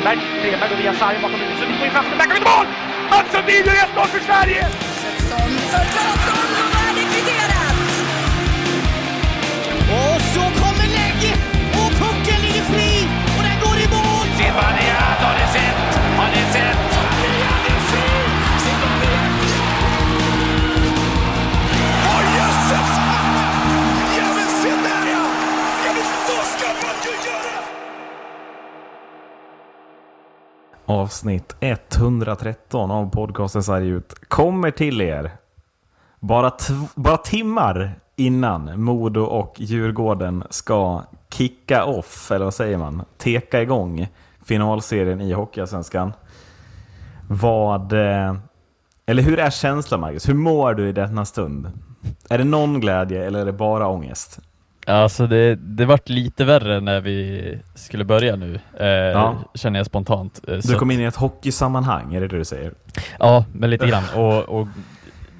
Stenberg. Stenberg går via sargen bakom huvudet. Sundin går in framför. Där kan vi mål! Mats Sundin gör 1-0 för Sverige! Avsnitt 113 av podcasten Sarg ut kommer till er bara, bara timmar innan Modo och Djurgården ska kicka off, eller vad säger man? Teka igång finalserien i Hockeyallsvenskan. Vad... Eh, eller hur är känslan Marcus? Hur mår du i denna stund? Är det någon glädje eller är det bara ångest? Alltså det, det vart lite värre när vi skulle börja nu, eh, Ja. känner jag spontant. Eh, Du kom in i ett hockeysammanhang, är det det du säger? Ja, men lite grann. Och, och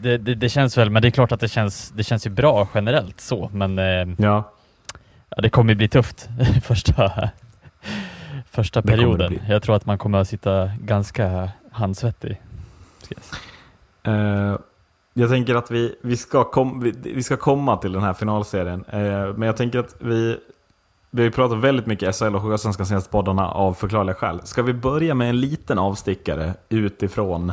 det, det, det känns väl, men det är klart att det känns, det känns ju bra generellt så, men eh, Ja. ja, det kommer bli tufft första, första perioden. Jag tror att man kommer att sitta ganska handsvettig. ska jag tänker att vi, vi, ska kom, vi, vi ska komma till den här finalserien. Eh, men jag tänker att vi, vi har ju pratat väldigt mycket SHL och Svenska senaste poddarna av förklarliga skäl. Ska vi börja med en liten avstickare utifrån,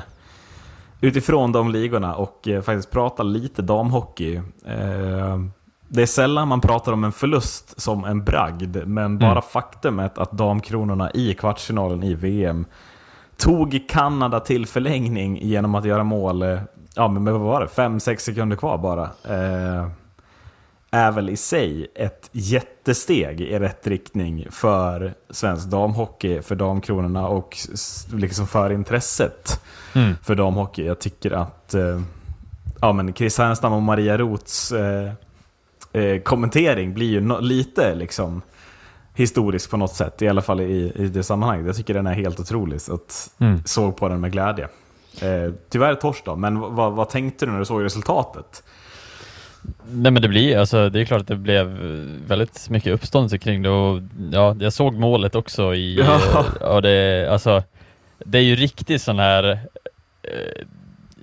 utifrån de ligorna och eh, faktiskt prata lite damhockey. Eh, det är sällan man pratar om en förlust som en bragd, men bara faktumet att damkronorna i kvartsfinalen i VM tog Kanada till förlängning genom att göra mål, eh, ja men vad var det, 5-6 sekunder kvar bara. Eh, är väl i sig ett jättesteg i rätt riktning för svensk damhockey, för damkronorna och liksom för intresset Mm. för damhockey. Jag tycker att eh, ja, men Chris Härenstam och Maria Roths eh, eh, kommentering blir ju no- lite liksom historisk på något sätt, i alla fall i, i det sammanhanget. Jag tycker den är helt otrolig, så att Mm. såg på den med glädje. Eh, tyvärr torsk då, men vad- tänkte du när du såg resultatet? Nej men det blir alltså, det är klart att det blev väldigt mycket uppståndelse kring det och ja, jag såg målet också i, Ja. eh, ja det, alltså, det är ju riktigt sån här, eh,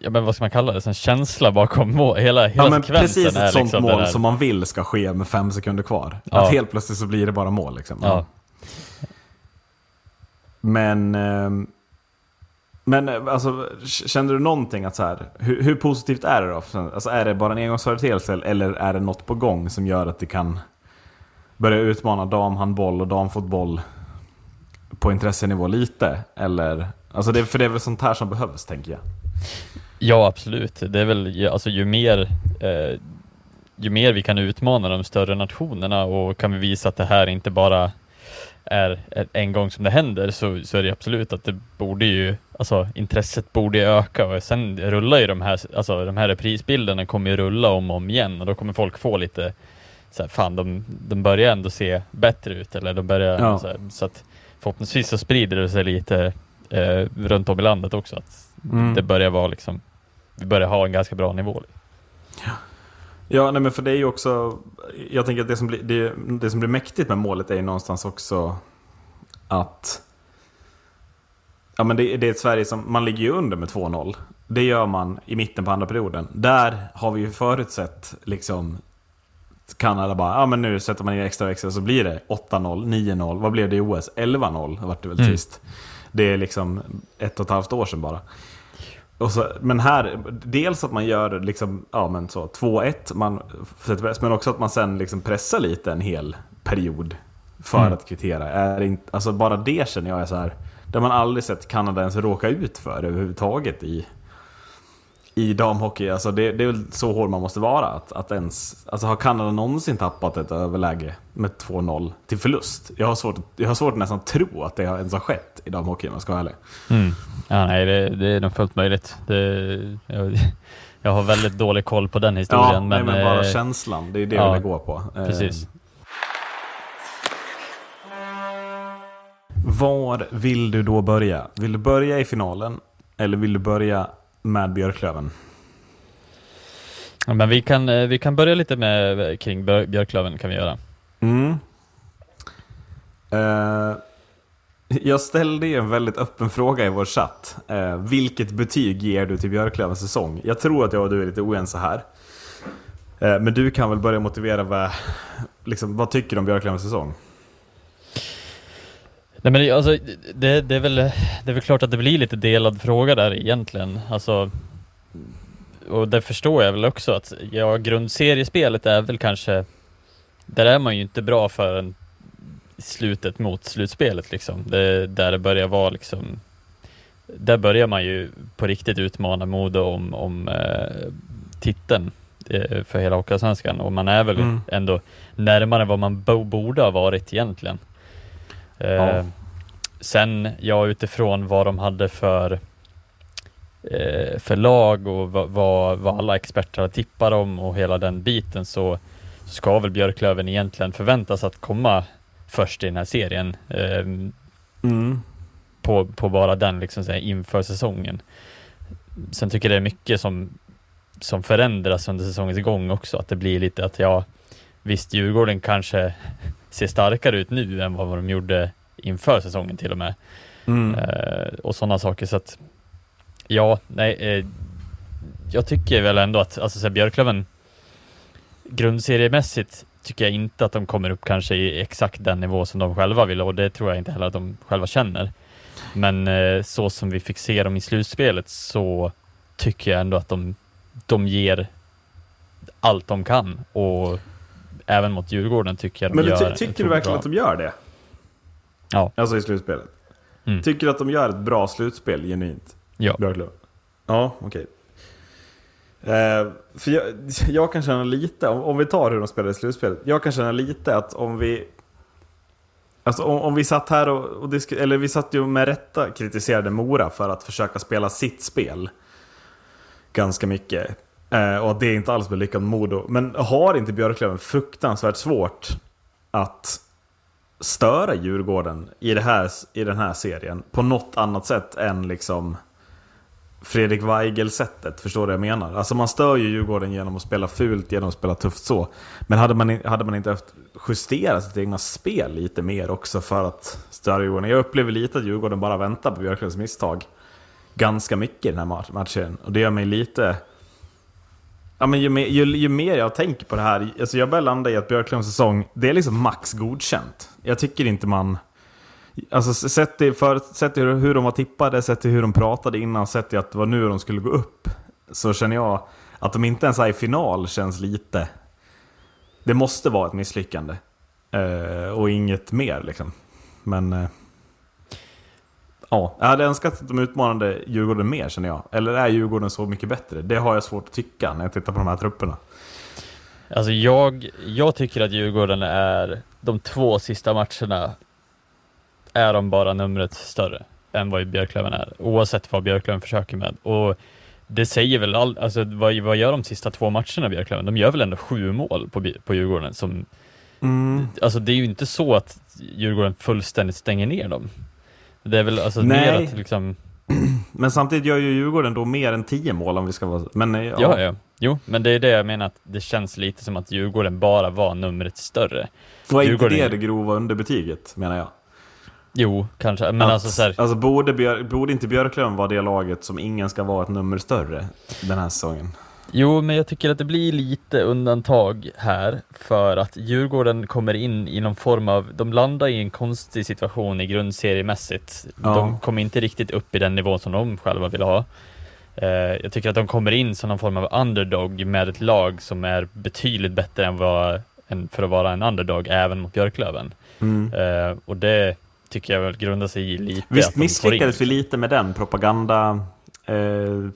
ja men vad ska man kalla det, sån känsla bakom mål, hela, hela Ja, men precis är ett sånt liksom mål här, som man vill ska ske med fem sekunder kvar. Ja. Att helt plötsligt så blir det bara mål. Liksom. ja. Men, ehm, men eh, alltså, kände du någonting att så här, hur, hur positivt är det då? Alltså, är det bara en engångsföreteelse eller är det något på gång som gör att det kan börja utmana damhandboll och damfotboll på intressenivå lite? Eller, alltså det, för det är väl sånt här som behövs, tänker jag. Ja, absolut. Det är väl, alltså ju mer, eh, ju mer vi kan utmana de större nationerna och kan vi visa att det här inte bara är en gång som det händer så, så är det absolut att det borde ju, alltså intresset borde öka och sen rullar ju de här, alltså de här reprisbilderna kommer ju rulla om och om igen och då kommer folk få lite så här, fan de, de börjar ändå se bättre ut eller de börjar, Ja. så, här, så att förhoppningsvis så sprider det sig lite eh, runt om i landet också att Mm. det börjar vara liksom, vi börjar ha en ganska bra nivå. Ja, nej, men för det är ju också... Jag tänker att det som, blir, det, det som blir mäktigt med målet är ju någonstans också att... Ja, men det, det är ett Sverige som... Man ligger ju under med 2-0. Det gör man i mitten på andra perioden. Där har vi ju förutsett liksom... Kanada bara, ja men nu sätter man in extra växel så blir det 8-0, 9-0. Vad blev det i OS? 11-0 vart det väl Mm. sist. Det är liksom ett och ett halvt år sedan bara. Så, men här, dels att man gör liksom, ja men så, 2-1, man men också att man sen liksom pressar lite en hel period för Mm. att kvittera. Är inte, alltså bara det känner jag är så här, det har man aldrig sett Kanada ens råka ut för överhuvudtaget i, i damhockey. Alltså det, det är väl så hård man måste vara. Att, att ens, alltså har Kanada någonsin tappat ett överläge med 2-0 till förlust? Jag har svårt, jag har svårt att nästan tro att det ens har skett i damhockey om jag ska vara ärlig. Ja, nej, det, det är nog fullt möjligt. Det, jag, jag har väldigt dålig koll på den historien. Ja, men, men, men bara eh, känslan. Det är det ja, jag vill gå på. Eh, Precis. Var vill du då börja? Vill du börja i finalen? Eller vill du börja med Björklöven? Ja, men vi kan, eh, vi kan börja lite med kring Björ- Björklöven kan vi göra. Mm. Eh, Jag ställde ju en väldigt öppen fråga i vår chatt. Eh, vilket betyg ger du till Björklövens säsong? Jag tror att jag och du är lite oense här. Eh, men du kan väl börja motivera vad, liksom, vad tycker du om Björklövens säsong? Nej men alltså, det, det, är väl, det är väl klart att det blir lite delad fråga där egentligen. Alltså, och det förstår jag väl också att ja, grundseriespelet är väl kanske, där är man ju inte bra förrän slutet mot slutspelet liksom. Det, där det börjar vara liksom, där börjar man ju på riktigt utmana Modo om, om eh, titeln eh, för hela Hockeyallsvenskan och man är väl Mm. ändå närmare vad man bo, borde ha varit egentligen. Eh, Ja. Sen, ja utifrån vad de hade för eh, för lag och vad, vad, alla experter har tippat om och hela den biten så ska väl Björklöven egentligen förväntas att komma först i den här serien eh, Mm. på, på bara den liksom så här, inför säsongen. Sen tycker jag det är mycket som, som förändras under säsongens gång också, att det blir lite att ja, visst Djurgården kanske ser starkare ut nu än vad de gjorde inför säsongen till och med. Mm. Eh, och sådana saker så att ja, nej, eh, jag tycker väl ändå att alltså, så här, Björklöven grundseriemässigt tycker jag inte att de kommer upp kanske i exakt den nivå som de själva vill och det tror jag inte heller att de själva känner. Men eh, så som vi fick se dem i slutspelet så tycker jag ändå att de, de ger allt de kan och även mot Djurgården tycker jag de Men du, ty- tycker du verkligen bra. att de gör det? Ja. Alltså i slutspelet? Mm. Tycker du att de gör ett bra slutspel genuint? Ja. Björklöven? Ja, okej. Eh, för jag, jag kan känna lite, om, om vi tar hur de spelade i slutspelet. Jag kan känna lite att om vi... Alltså om, om vi satt här och, och disk, eller vi satt ju med rätta kritiserade Mora för att försöka spela sitt spel. Ganska mycket. Eh, och att det inte alls blir lyckat med Modo. Men har inte Björklöven fruktansvärt svårt att störa Djurgården i, det här, i den här serien på något annat sätt än liksom Fredrik Weigel-sättet, förstår du vad jag menar? Alltså man stör ju Djurgården genom att spela fult, genom att spela tufft så. Men hade man, hade man inte haft justerat sitt egna spel lite mer också för att störa Djurgården? Jag upplever lite att Djurgården bara väntar på Björklövens misstag ganska mycket i den här matchen. Och det gör mig lite... Ja, men ju, mer, ju, ju mer jag tänker på det här, alltså jag börjar landa i att Björklunds säsong, det är liksom max godkänt. Jag tycker inte man... Alltså sett till, för, sett till hur de var tippade, sett till hur de pratade innan, sett till att det var nu de skulle gå upp. Så känner jag att de inte ens är i final känns lite... Det måste vara ett misslyckande. Eh, och inget mer liksom. Men... Eh, ja, jag hade önskat att de utmanade Djurgården mer känner jag. Eller är Djurgården så mycket bättre? Det har jag svårt att tycka när jag tittar på de här trupperna. Alltså jag, jag tycker att Djurgården är, de två sista matcherna är de bara numret större än vad Björklöven är, oavsett vad Björklöven försöker med. Och det säger väl all, alltså vad, vad gör de sista två matcherna Björklöven? De gör väl ändå sju mål på, på Djurgården som, alltså det är ju inte så att Djurgården fullständigt stänger ner dem. Det är väl alltså Nej. mer att liksom, Men samtidigt gör ju Djurgården då mer än 10 mål om vi ska vara... Men eh, ja. ja, ja, jo, men det är det jag menar att det känns lite som att Djurgården bara var numret större. Och är inte Djurgården- det det grova underbetyget menar jag? Jo, kanske, men att, alltså så här, alltså borde, borde inte Björklöven vara det laget som ingen ska vara ett nummer större den här säsongen? Jo, men jag tycker att det blir lite undantag här för att Djurgården kommer in i någon form av, de landar i en konstig situation i grundseriemässigt. Ja. De kommer inte riktigt upp i den nivån som de själva vill ha. Eh, jag tycker att de kommer in som någon form av underdog med ett lag som är betydligt bättre än, vad, för att vara en underdog även mot Björklöven. Eh, och det tycker jag väl grundar sig i lite Visst misslyckades vi lite med den propaganda... Eh,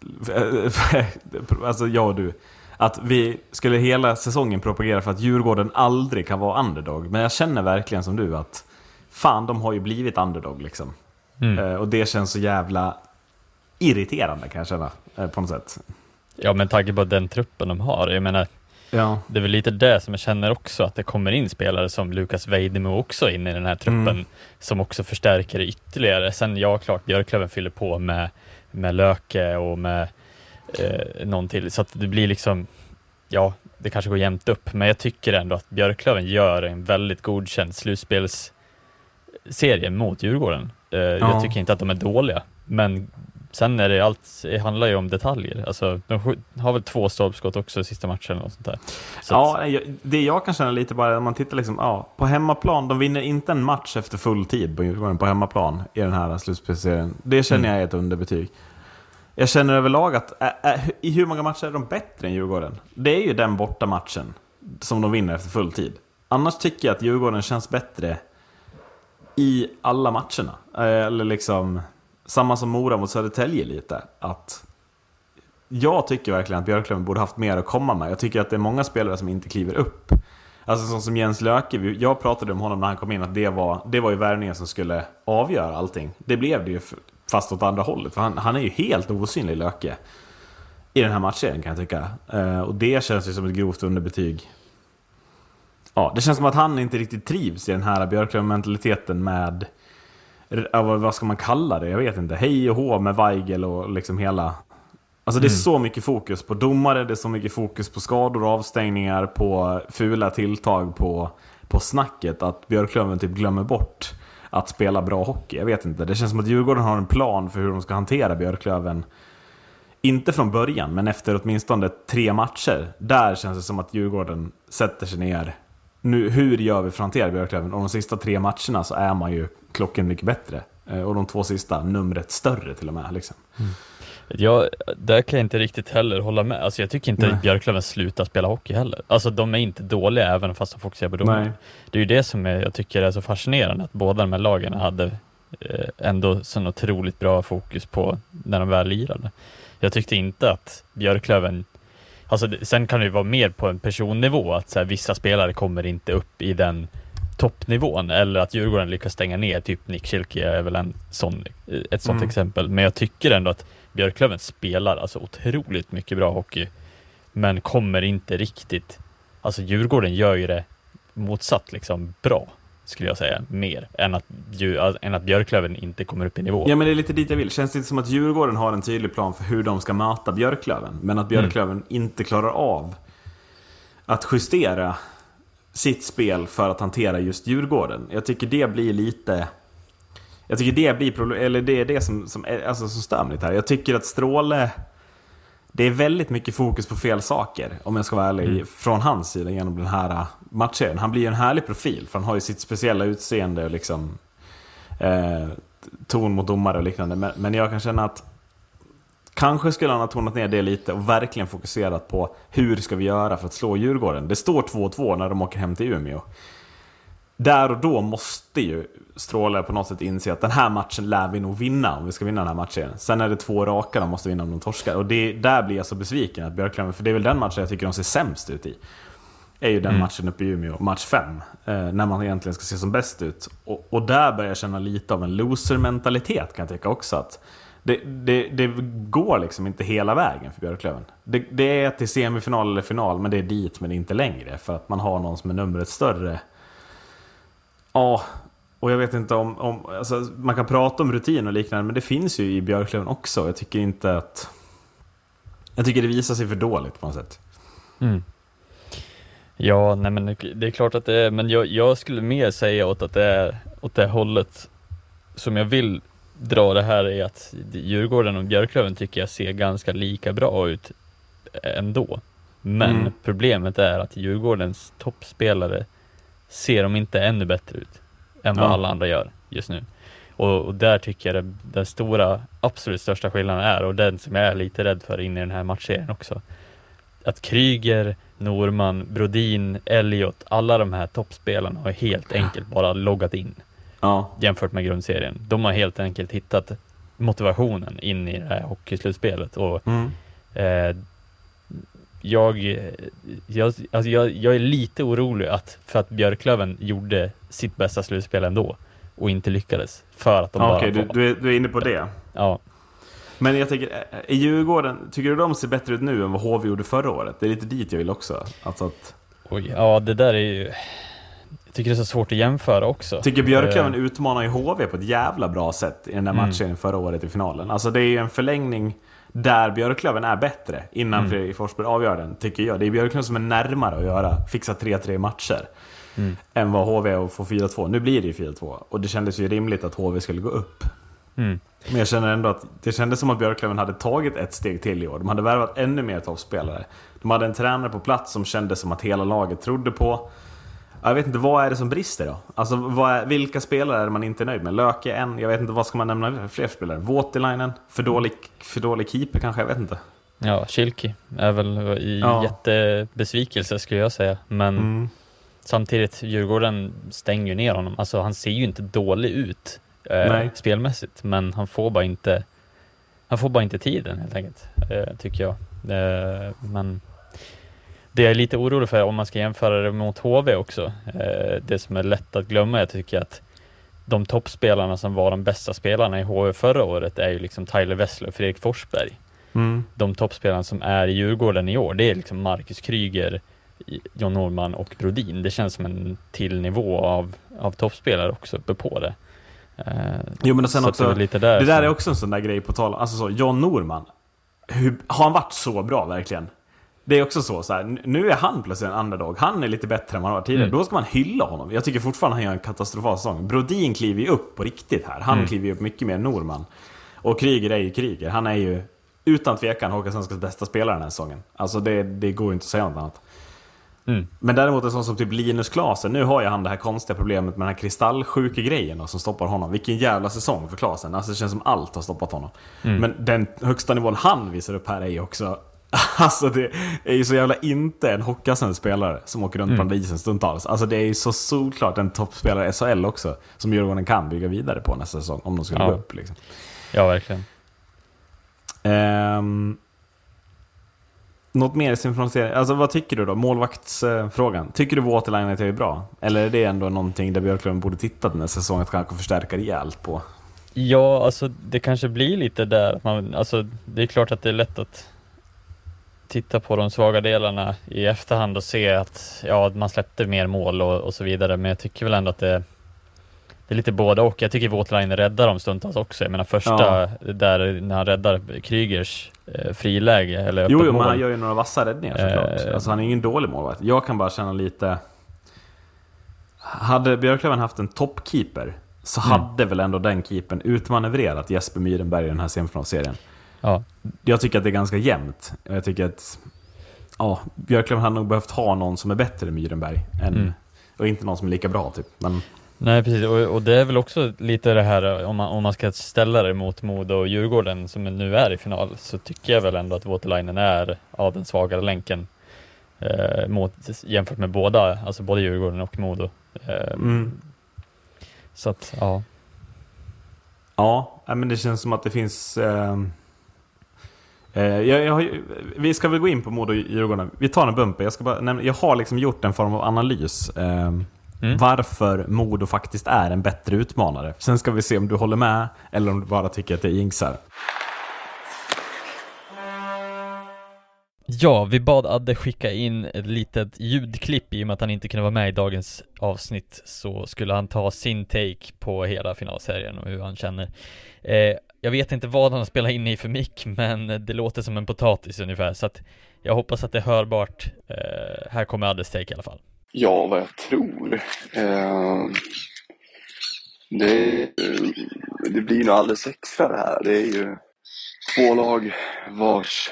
alltså jag och du. Att vi skulle hela säsongen propagera för att Djurgården aldrig kan vara underdog. Men jag känner verkligen som du att fan, de har ju blivit underdog liksom. Mm. Eh, och det känns så jävla irriterande kan jag känna, eh, på något sätt. Ja, men tanke på den truppen de har. Jag menar, Ja. Det är väl lite det som jag känner också, att det kommer in spelare som Lukas Vejdemo också in i den här truppen, Mm. som också förstärker det ytterligare. Sen ja, klart Björklöven fyller på med, med Löke och med eh, någon till, så att det blir liksom, ja, det kanske går jämnt upp, men jag tycker ändå att Björklöven gör en väldigt godkänd slutspels serie mot Djurgården. Eh, Jag tycker inte att de är dåliga, men sen är det allt, det handlar ju om detaljer. Alltså, de har väl två stolpskott också i sista matchen eller sånt där. Så Ja, att, det jag kan känna lite bara, om man tittar liksom, ja, på hemmaplan, de vinner inte en match efter full tid på på hemmaplan i den här slutspelsserien. Det känner jag är ett underbetyg. Jag känner överlag att, ä, ä, i hur många matcher är de bättre än Djurgården? Det är ju den borta matchen som de vinner efter full tid. Annars tycker jag att Djurgården känns bättre i alla matcherna. Eh, Eller liksom, samma som Mora mot Södertälje lite. Att jag tycker verkligen att Björklöven borde haft mer att komma med. Jag tycker att det är många spelare som inte kliver upp. Alltså sån som Jens Löke, jag pratade om honom när han kom in att det var, det var ju värvningen som skulle avgöra allting. Det blev det ju fast åt andra hållet, för han, han är ju helt osynlig Löke. I den här matchen kan jag tycka. Eh, och det känns ju som ett grovt underbetyg. Ja, det känns som att han inte riktigt trivs i den här Björklöven-mentaliteten med, vad ska man kalla det? Jag vet inte. Hej och hå med Weigel och liksom hela Alltså det är så mycket fokus på domare, det är så mycket fokus på skador och avstängningar, på fula tilltag, på, på snacket att Björklöven typ glömmer bort att spela bra hockey. Jag vet inte, det känns som att Djurgården har en plan för hur de ska hantera Björklöven. Inte från början, men efter åtminstone tre matcher. Där känns det som att Djurgården sätter sig ner. Nu, hur gör vi för att hantera Björklöven? Och de sista tre matcherna så är man ju klocken mycket bättre. Eh, Och de två sista, numret större till och med. Liksom. jag, där kan jag inte riktigt heller hålla med. Alltså, jag tycker inte Nej. att Björklöven slutar spela hockey heller. Alltså de är inte dåliga även fast de fokuserar på domaren. Det är ju det som jag tycker är så fascinerande, att båda de här lagen hade eh, ändå så otroligt bra fokus på när de väl lirade. Jag tyckte inte att Björklöven, alltså sen kan det ju vara mer på en personnivå, att så här, vissa spelare kommer inte upp i den toppnivån, eller att Djurgården lyckas stänga ner, typ Nick Schilke är väl en sån, ett sånt Mm. exempel. Men jag tycker ändå att Björklöven spelar alltså otroligt mycket bra hockey, men kommer inte riktigt, alltså Djurgården gör ju det motsatt liksom bra, skulle jag säga, mer än att, än att Björklöven inte kommer upp i nivå. Ja men det är lite dit jag vill. Känns det inte som att Djurgården har en tydlig plan för hur de ska möta Björklöven? Men att Björklöven inte klarar av att justera sitt spel för att hantera just Djurgården. Jag tycker det blir lite... Jag tycker det blir problem, eller det är det som, som, är, alltså, som stör mig lite här. Jag tycker att Stråle... Det är väldigt mycket fokus på fel saker, om jag ska vara ärlig, från hans sida genom den här äh, matchen. Han blir ju en härlig profil, för han har ju sitt speciella utseende och liksom... Eh, ton mot domare och liknande. Men, men jag kan känna att kanske skulle han ha tonat ner det lite och verkligen fokuserat på hur ska vi göra för att slå Djurgården. Det står 2-2 när de åker hem till Umeå. Där och då måste ju Stråle på något sätt inse att den här matchen lär vi nog vinna om vi ska vinna den här matchen. Sen är det två raka de måste vinna om de torskar. Och det, där blir jag så besviken att Björklöven, för det är väl den matchen jag tycker de ser sämst ut i. Är ju den matchen uppe i Umeå, match 5. Eh, när man egentligen ska se som bäst ut. Och, och där börjar jag känna lite av en loser-mentalitet kan jag tycka också. Att det, det, det går liksom inte hela vägen för Björklöven. Det, det är till semifinal eller final, men det är dit men inte längre. För att man har någon som är numret större. Ja, och jag vet inte om... om alltså, man kan prata om rutin och liknande, men det finns ju i Björklöven också. Jag tycker inte att... Jag tycker det visar sig för dåligt på något sätt. Mm. Ja, nej men det är klart att det är, men jag, jag skulle mer säga åt att det är åt det hållet som jag vill dra det här är att Djurgården och Björklöven tycker jag ser ganska lika bra ut ändå. Men Mm. problemet är att Djurgårdens toppspelare ser de inte ännu bättre ut än vad Ja. alla andra gör just nu. Och, och där tycker jag det, den stora, absolut största skillnaden är, och den som jag är lite rädd för in i den här matchserien också, att Kryger, Norman, Brodin, Elliot, alla de här toppspelarna har helt enkelt bara loggat in Ja, jämfört med grundserien. De har helt enkelt hittat motivationen in i det här hockeyslutspelet och mm. eh, jag, jag, alltså jag, jag är lite orolig att, för att Björklöven gjorde sitt bästa slutspel ändå och inte lyckades för att de Ja, bara Okej, du, du, är, du är inne på det. ja, Men jag tänker, i Djurgården, tycker du de ser bättre ut nu än vad HV gjorde förra året? Det är lite dit jag vill också. Alltså att, oj, ja det där är ju jag tycker det är så svårt att jämföra också. tycker Björklöven Eh, utmanar ju HV på ett jävla bra sätt i den där Mm. matchen förra året i finalen. Alltså det är ju en förlängning Där Björklöven är bättre innan Mm. Fredrik Forsberg avgör den, tycker jag. Det är Björklöven som är närmare att göra, fixa 3-3 matcher. Mm. Än vad HV och få 4-2. Nu blir det ju 4-2. Och det kändes ju rimligt att HV skulle gå upp. Mm. Men jag känner ändå att det kändes som att Björklöven hade tagit ett steg till i år. De hade värvat ännu mer toppspelare. De hade en tränare på plats som kändes som att hela laget trodde på. Jag vet inte, vad är det som brister då? Alltså, är, vilka spelare är man inte nöjd med? Löke en, jag vet inte, vad ska man nämna för fler spelare? Voutilainen, för dålig, för dålig keeper kanske, jag vet inte. Ja, Kilki är väl i Ja. jättebesvikelse skulle jag säga. Men Mm. samtidigt, Djurgården stänger ju ner honom. Alltså han ser ju inte dålig ut eh, spelmässigt, men han får bara inte han får bara inte tiden helt enkelt, eh, tycker jag. Eh, men det jag är lite orolig för, om man ska jämföra det mot HV också, eh, det som är lätt att glömma, jag tycker att de toppspelarna som var de bästa spelarna i HV förra året är ju liksom Tyler Wessler och Fredrik Forsberg Mm. de toppspelarna som är i Djurgården i år, det är liksom Marcus Kryger, John Norman och Brodin. Det känns som en till nivå av, av toppspelare också uppe på det. Eh, Jo men och sen så också, det där det där som- är också en sån där grej på tal Alltså så, John Norman. Hur, har han varit så bra verkligen? Det är också så, så här, nu är han plötsligt en underdog. Han är lite bättre än vad han var tidigare. Mm. Då ska man hylla honom. Jag tycker fortfarande han gör en katastrofal säsong. Brodin kliver ju upp på riktigt här. Han Mm. kliver ju upp mycket mer än Norman. Och Kryger är ju Kryger. Han är ju utan tvekan Håkanssonskas bästa spelare den här säsongen. Alltså det, det går ju inte att säga något annat. Mm. Men däremot en sån som typ Linus Klasen, nu har ju han det här konstiga problemet med den här kristallsjuka grejen då, som stoppar honom. Vilken jävla säsong för Klasen. Alltså det känns som allt har stoppat honom. Mm. Men den högsta nivån han visar upp här är ju också... Alltså det är ju så jävla inte en Hockeyallsvensk spelare som åker runt Mm. på isen stundtals. Alltså det är ju så solklart en toppspelare i SHL också. Som Djurgården kan bygga vidare på nästa säsong, om de skulle Ja. gå upp liksom. Ja, verkligen. Ehm, något mer synchronisering? Alltså vad tycker du då? Målvaktsfrågan. Tycker du Waterline är bra? Eller är det ändå någonting där Björklund borde titta den här säsongen att kanske förstärka rejält på? Ja, alltså det kanske blir lite där. Man, alltså, det är klart att det är lätt att titta på de svaga delarna i efterhand och se att ja, man släppte mer mål och, och så vidare. Men jag tycker väl ändå att det, det är lite båda och. Jag tycker Waterline räddar dem stundtals också. Jag menar första där när han räddar Krygers eh, friläge eller öppet Jo, jo, mål. men han gör ju några vassa räddningar såklart. Eh. Alltså han är ingen dålig målvakt. Jag kan bara känna lite... Hade Björklöven haft en toppkeeper så Mm. hade väl ändå den keepern utmanövrerat Jesper Myrenberg i den här semifinalserien. Ja, Jag tycker att det är ganska jämnt. Jag tycker att ja, Björklöven hade nog behövt ha någon som är bättre än Myrenberg. Än, Mm. Och inte någon som är lika bra typ. Men Nej precis, och, och det är väl också lite det här om man, om man ska ställa det mot Modo och Djurgården som nu är i final så tycker jag väl ändå att Waterlinen är av den svagare länken eh, mot, jämfört med båda, alltså både Djurgården och Modo. Eh, mm, Så att ja, ja, men det känns som att det finns... eh, jag, jag, ju- vi ska väl gå in på Modo och Djurgården. Vi tar en bumper. Jag, ska bara nämna, jag har liksom gjort en form av analys. ehm, Mm. Varför Modo faktiskt är en bättre utmanare. Sen ska vi se om du håller med eller om du bara tycker att jag jinxar. Ja, vi bad Adde skicka in ett litet ljudklipp i och med att han inte kunde vara med i dagens avsnitt så skulle han ta sin take på hela finalserien och hur han känner. Eh, jag vet inte vad han har spelat in i för mick men det låter som en potatis ungefär så att jag hoppas att det är hörbart. Eh, här kommer Addes take i alla fall. Ja, vad jag tror. Eh, det, det blir nog alldeles extra det här. Det är ju två lag vars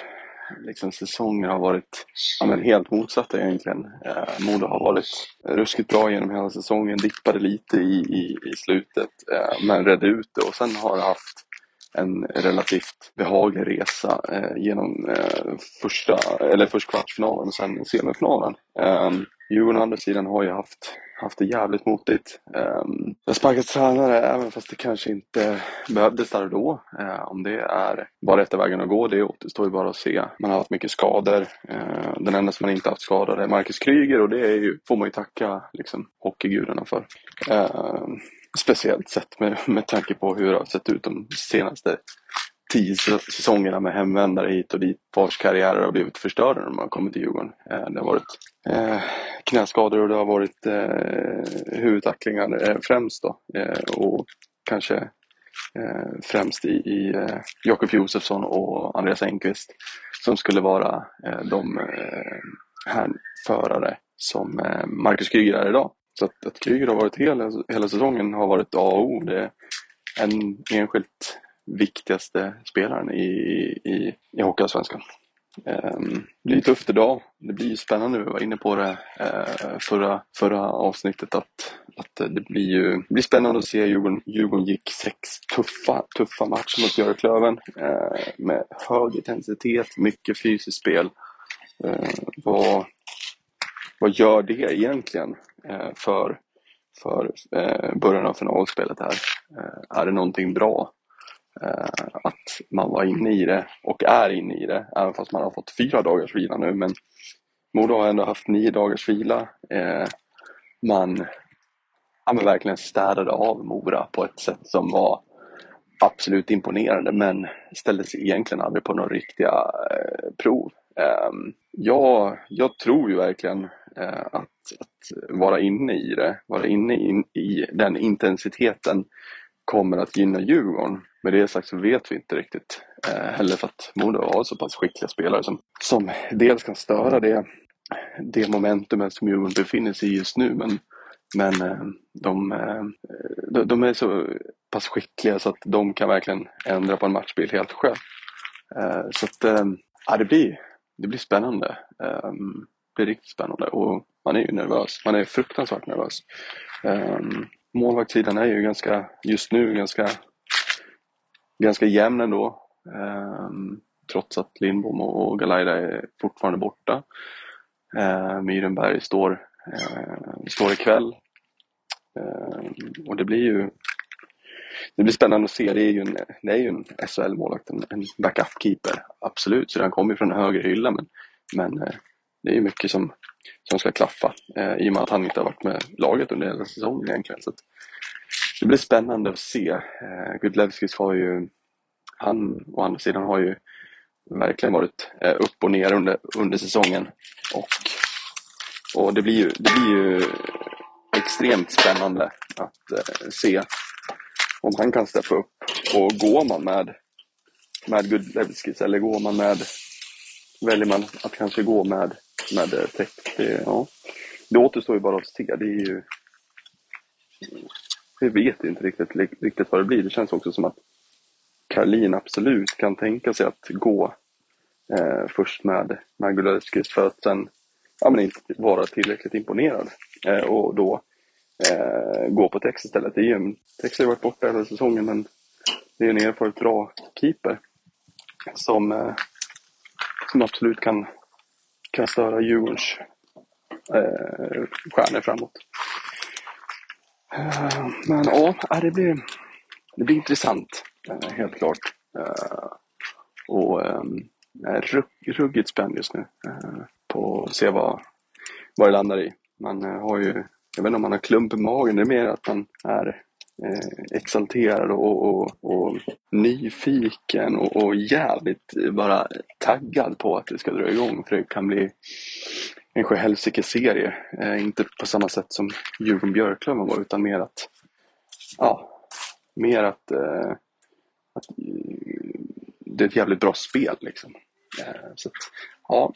liksom, säsonger har varit ja, men helt motsatta egentligen. Eh, Modo har varit ruskigt bra genom hela säsongen, dippade lite i, i, i slutet eh, men redde ut det och sen har det haft en relativt behaglig resa eh, genom eh, första, eller först kvartsfinalen och sen semifinalen. Eh, Djurgården å andra sidan har ju haft, haft det jävligt motigt. Eh, jag sparkat tränare även fast det kanske inte behövdes där och då. Eh, om det är bara rätta vägen att gå, det återstår ju bara att se. Man har haft mycket skador. Eh, den enda som man inte haft skadad är Marcus Kryger och det är ju, får man ju tacka liksom, hockeygudarna för. Ehm, Speciellt sett med, med tanke på hur det har sett ut de senaste tio säs- säsongerna med hemvändare hit och dit vars karriärer har blivit förstörda när de har kommit till Djurgården. Eh, det har varit eh, knäskador och det har varit eh, huvudtacklingar eh, främst då. Eh, och kanske eh, främst i, i eh, Jakob Josefsson och Andreas Engqvist som skulle vara eh, de eh, härförare som eh, Marcus Kryger är idag. Så att, att Kryger har varit hela, hela säsongen har varit A och O. Det är en enskilt viktigaste spelaren i, i, i Hockeyallsvenskan. Um, det blir tufft idag. Det blir spännande. Vi var inne på det uh, förra, förra avsnittet att, att det blir ju det blir spännande att se Djurgården, Djurgården gick sex tuffa, tuffa matcher mot Björklöven uh, med hög intensitet, mycket fysiskt spel. Uh, vad gör det egentligen eh, för, för eh, början av finalspelet här? Eh, är det någonting bra? Eh, att man var inne i det och är inne i det, även fast man har fått fyra dagars vila nu. Men Modo har ändå haft nio dagars vila. Eh, man ja, men verkligen städade av Mora på ett sätt som var absolut imponerande men ställdes egentligen aldrig på några riktiga eh, prov. Ehm, ja, jag, tror ju verkligen eh, att, att vara inne i det, vara inne in, i den intensiteten kommer att gynna Djurgården. Med det sagt så vet vi inte riktigt eh, heller för att Modo har så pass skickliga spelare som, som dels kan störa det, det momentumet som Djurgården befinner sig i just nu men, men eh, de, de, de, är så pass skickliga så att de kan verkligen ändra på en matchbild helt själv. Så att, ja, det, blir, det blir spännande. Um, det blir riktigt spännande och man är ju nervös. Man är fruktansvärt nervös. Ehm, målvaktssidan är ju ganska, just nu ganska ganska jämn ändå. Um, trots att Lindbom och Galaida är fortfarande borta. Uh, Myrenberg står, uh, står ikväll. Uh, och det blir ju det blir spännande att se. Det är ju en, det är ju en SHL-målvakt, en, en backup-keeper. Absolut, så den kommer från en högre hylla. Men, men eh, det är ju mycket som, som ska klaffa eh, i och med att han inte har varit med laget under hela säsongen egentligen. Så det blir spännande att se. Eh, Gudlevskis har ju, han å andra sidan har ju verkligen varit eh, upp och ner under, under säsongen. Och, och det, blir ju, det blir ju extremt spännande att eh, se om han kan steppa upp. Och går man med, med Gudlevskis eller går man med, väljer man att kanske gå med, med eh, Tech, det, ja, det återstår ju bara att se. Det är ju vi vet inte riktigt, riktigt vad det blir. Det känns också som att Karlin absolut kan tänka sig att gå eh, först med Gulevskis. för att sen ja, men inte vara tillräckligt imponerad eh, och då eh, gå på Tex istället. Det är ju, Tex har ju varit borta hela säsongen men det är en erfaret bra keeper som, eh, som absolut kan, kan störa Djurgårdens eh, stjärnor framåt. Eh, men ja, det blir, det blir intressant, eh, helt klart. Eh, och eh, ruggigt spänd just nu eh, på att se vad, vad det landar i. Man eh, har ju, jag vet inte om man har klump i magen, det är mer att man är eh, exalterad och, och, och nyfiken och, och, jävligt bara taggad på att det ska dra igång. För det kan bli en sjuhelsike-serie. Eh, inte på samma sätt som Djurgården-Björklöven var utan mer att, ja, mer att, eh, att eh, det är ett jävligt bra spel liksom. Eh, så att,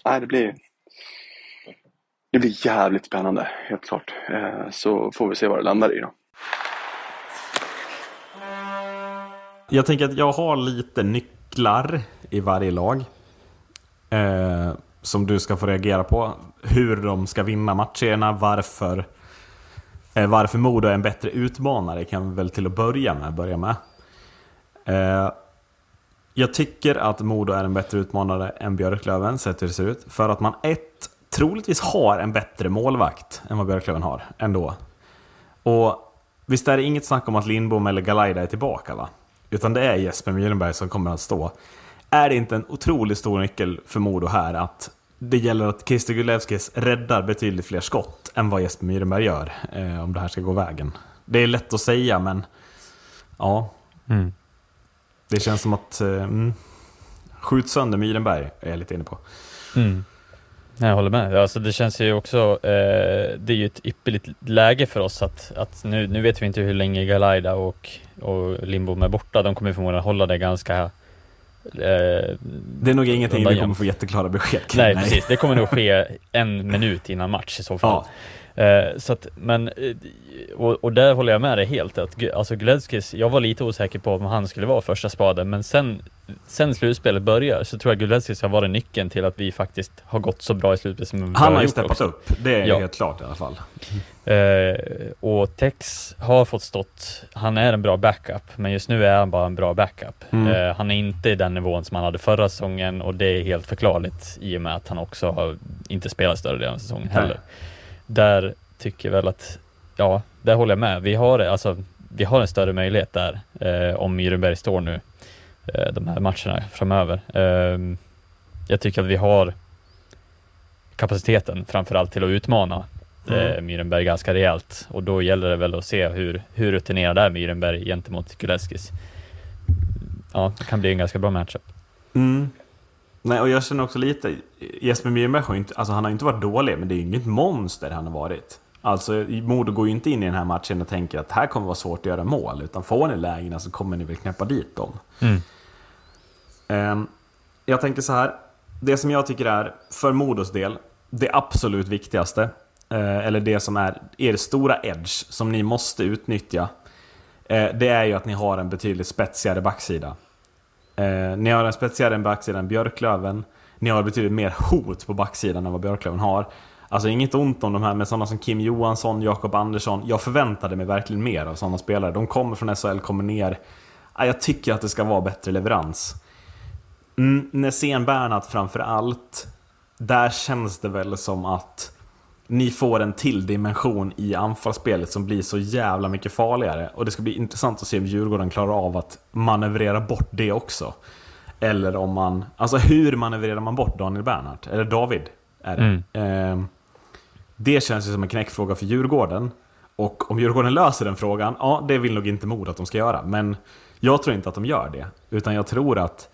ja, det blir det blir jävligt spännande, helt klart. Eh, så får vi se vad det landar i då. Jag tänker att jag har lite nycklar i varje lag. Eh, som du ska få reagera på. Hur de ska vinna matcherna, varför, eh, varför Modo är en bättre utmanare kan vi väl till att börja med. Börja med. Eh, jag tycker att Modo är en bättre utmanare än Björklöven, sett hur det ser ut. För att man ett, troligtvis har en bättre målvakt än vad Björklöven har, ändå. Och visst är det inget snack om att Lindbom eller Galaida är tillbaka va? Utan det är Jesper Myrberg som kommer att stå. Är det inte en otroligt stor nyckel för Modo här att det gäller att Christer Gulevskis räddar betydligt fler skott än vad Jesper Myrenberg gör eh, om det här ska gå vägen. Det är lätt att säga men ja. Mm. Det känns som att eh, mm, skjut sönder Myrenberg är jag lite inne på. Mm. Jag håller med. Alltså det känns ju också, eh, det är ju ett ypperligt läge för oss att, att nu, nu vet vi inte hur länge Galaida och, och Lindbom är borta. De kommer förmodligen hålla det ganska eh, Det är nog ingenting vi kommer få jätteklara besked kring. Nej, precis. Det kommer nog ske en minut innan match i så fall. Eh, så att, men, eh, och, och där håller jag med dig helt. Att, alltså Guledskis, jag var lite osäker på om han skulle vara första spaden, men sen, sen slutspelet börjar så tror jag Guledskis har varit nyckeln till att vi faktiskt har gått så bra i slutspelet som vi Han har ju steppat också. upp, det är Ja. helt klart i alla fall. Eh, och Tex har fått stått, han är en bra backup, men just nu är han bara en bra backup. Mm. Eh, han är inte i den nivån som han hade förra säsongen och det är helt förklarligt i och med att han också har inte spelat större delen av säsongen Nej. Där tycker jag väl att, ja, där håller jag med. Vi har, alltså, vi har en större möjlighet där eh, om Myrenberg står nu eh, de här matcherna framöver. Eh, jag tycker att vi har kapaciteten framförallt till att utmana Mm. eh, Myrenberg ganska rejält och då gäller det väl att se hur, hur rutinerad är Myrenberg gentemot Kuleskis. Ja, det kan bli en ganska bra matchup. Mm. Nej, och jag känner också lite, Jesper Myrberg har inte, alltså han har inte varit dålig, men det är ju inget monster han har varit. Alltså, Modo går ju inte in i den här matchen och tänker att här kommer vara svårt att göra mål, utan får ni lägena så kommer ni väl knäppa dit dem. Ehm, jag tänker så här, det som jag tycker är, för Modos del, det absolut viktigaste, eh, eller det som är er stora edge, som ni måste utnyttja, eh, det är ju att ni har en betydligt spetsigare backsida. Eh, ni har en spetsigare backsida än Björklöven. Ni har betydligt mer hot på backsidan än vad Björklöven har. Alltså inget ont om de här med sådana som Kim Johansson, Jakob Andersson. Jag förväntade mig verkligen mer av sådana spelare. De kommer från SHL, kommer ner. Jag tycker att det ska vara bättre leverans. Mm, Nässén Bernhardt framför allt. Där känns det väl som att ni får en till dimension i anfallsspelet som blir så jävla mycket farligare. Och det ska bli intressant att se om Djurgården klarar av att manövrera bort det också. Eller om man... Alltså hur manövrerar man bort Daniel Bernhardt? Eller David är det. Ehm, det känns ju som en knäckfråga för Djurgården. Och om Djurgården löser den frågan, ja det vill nog inte Modo att de ska göra. Men jag tror inte att de gör det. Utan jag tror att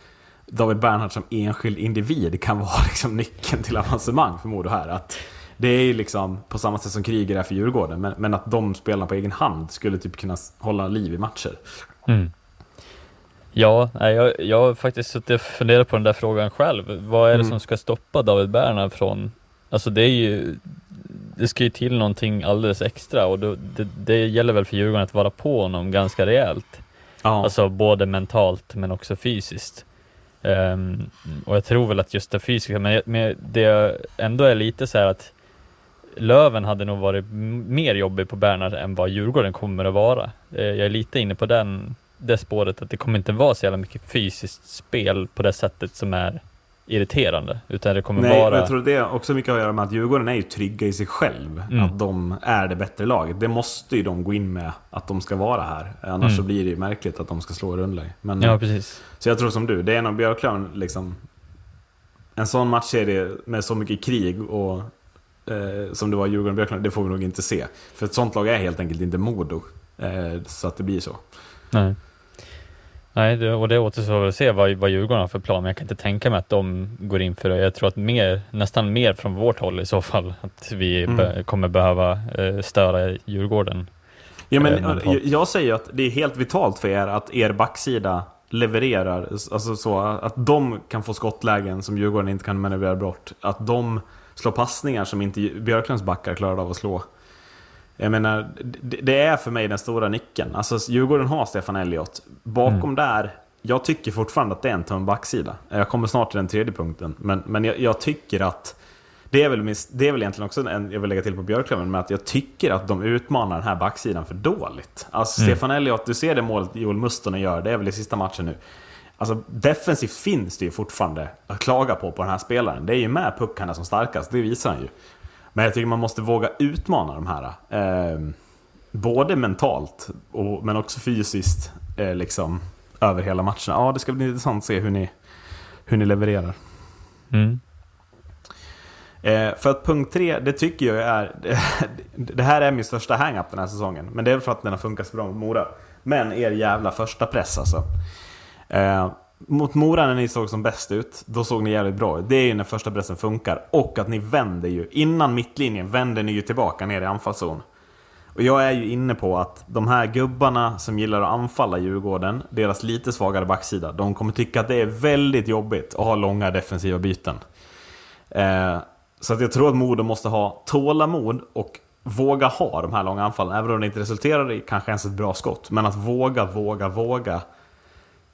David Bernhardt som enskild individ kan vara liksom nyckeln till avancemang för Modo här. Att det är ju liksom på samma sätt som Kryger är för Djurgården. Men, men att de spelarna på egen hand skulle typ kunna hålla liv i matcher. Ja, nej, jag, jag har faktiskt suttit och funderat på den där frågan själv. Vad är det Mm. som ska stoppa David Bernhard från... Alltså det är ju... Det ska ju till någonting alldeles extra och då, det, det gäller väl för Djurgården att vara på honom ganska rejält. Ja. Alltså både mentalt men också fysiskt. Ehm, och jag tror väl att just det fysiska, men, men det ändå är lite så här att Löven hade nog varit mer jobbig på Bernhard än vad Djurgården kommer att vara. Eh, Jag är lite inne på den, det spåret att det kommer inte vara så jävla mycket fysiskt spel på det sättet som är irriterande. Utan det kommer Nej, vara... jag tror det har också mycket att göra med att Djurgården är ju trygga i sig själv. Mm. Att de är det bättre laget. Det måste ju de gå in med att de ska vara här. Annars Mm. så blir det ju märkligt att de ska slå. Men, Ja, precis. Så jag tror som du, det är nog Björklöven liksom... En sån matchserie med så mycket krig och eh, som det var i Djurgården och Björklöven, det får vi nog inte se. För ett sånt lag är helt enkelt inte Modo. Eh, så att det blir så. Nej. Nej, det, och det återstår väl att se vad, vad Djurgården har för plan, men jag kan inte tänka mig att de går in för det. Jag tror att mer, nästan mer från vårt håll i så fall, att vi Mm. be, kommer behöva eh, störa Djurgården. Ja, men, Eh, jag, jag säger att det är helt vitalt för er att er backsida levererar. Alltså så att de kan få skottlägen som Djurgården inte kan manövrera bort. Att de slår passningar som inte Björklunds backar klarade av att slå. Jag menar, det, är för mig den stora nyckeln. Alltså Djurgården har Stefan Elliott. Bakom Mm. där, jag tycker fortfarande att det är en tunn backsida. Jag kommer snart till den tredje punkten. Men, men jag, jag tycker att det är, väl, min- det är väl egentligen också en, jag vill lägga till på Björklöven, med att jag tycker att de utmanar den här backsidan för dåligt. Alltså Mm. Stefan Elliott, du ser det målet Joel Mustonen gör, det är väl i sista matchen nu. Alltså defensivt finns det ju fortfarande att klaga på på den här spelaren. Det är ju med puckarna som starkast, det visar han ju. Men jag tycker man måste våga utmana de här. Eh, både mentalt, och, men också fysiskt, eh, liksom över hela matcherna. Ja, det ska bli intressant att se hur ni, hur ni levererar. Mm. Eh, för att punkt tre, det tycker jag är... Det här är min största hang-up den här säsongen. Men det är för att den har funkat så bra mot Mora. Men er jävla första press alltså. Eh, mot Mora när ni såg som bäst ut, då såg ni jävligt bra ut. Det är ju när första pressen funkar. Och att ni vänder ju. Innan mittlinjen vänder ni ju tillbaka ner i anfallszon. Och jag är ju inne på att de här gubbarna som gillar att anfalla Djurgården, deras lite svagare backsida, de kommer tycka att det är väldigt jobbigt att ha långa defensiva byten. Eh, så att jag tror att Modo måste ha tålamod och våga ha de här långa anfallen, även om det inte resulterar i kanske ens ett bra skott. Men att våga, våga, våga.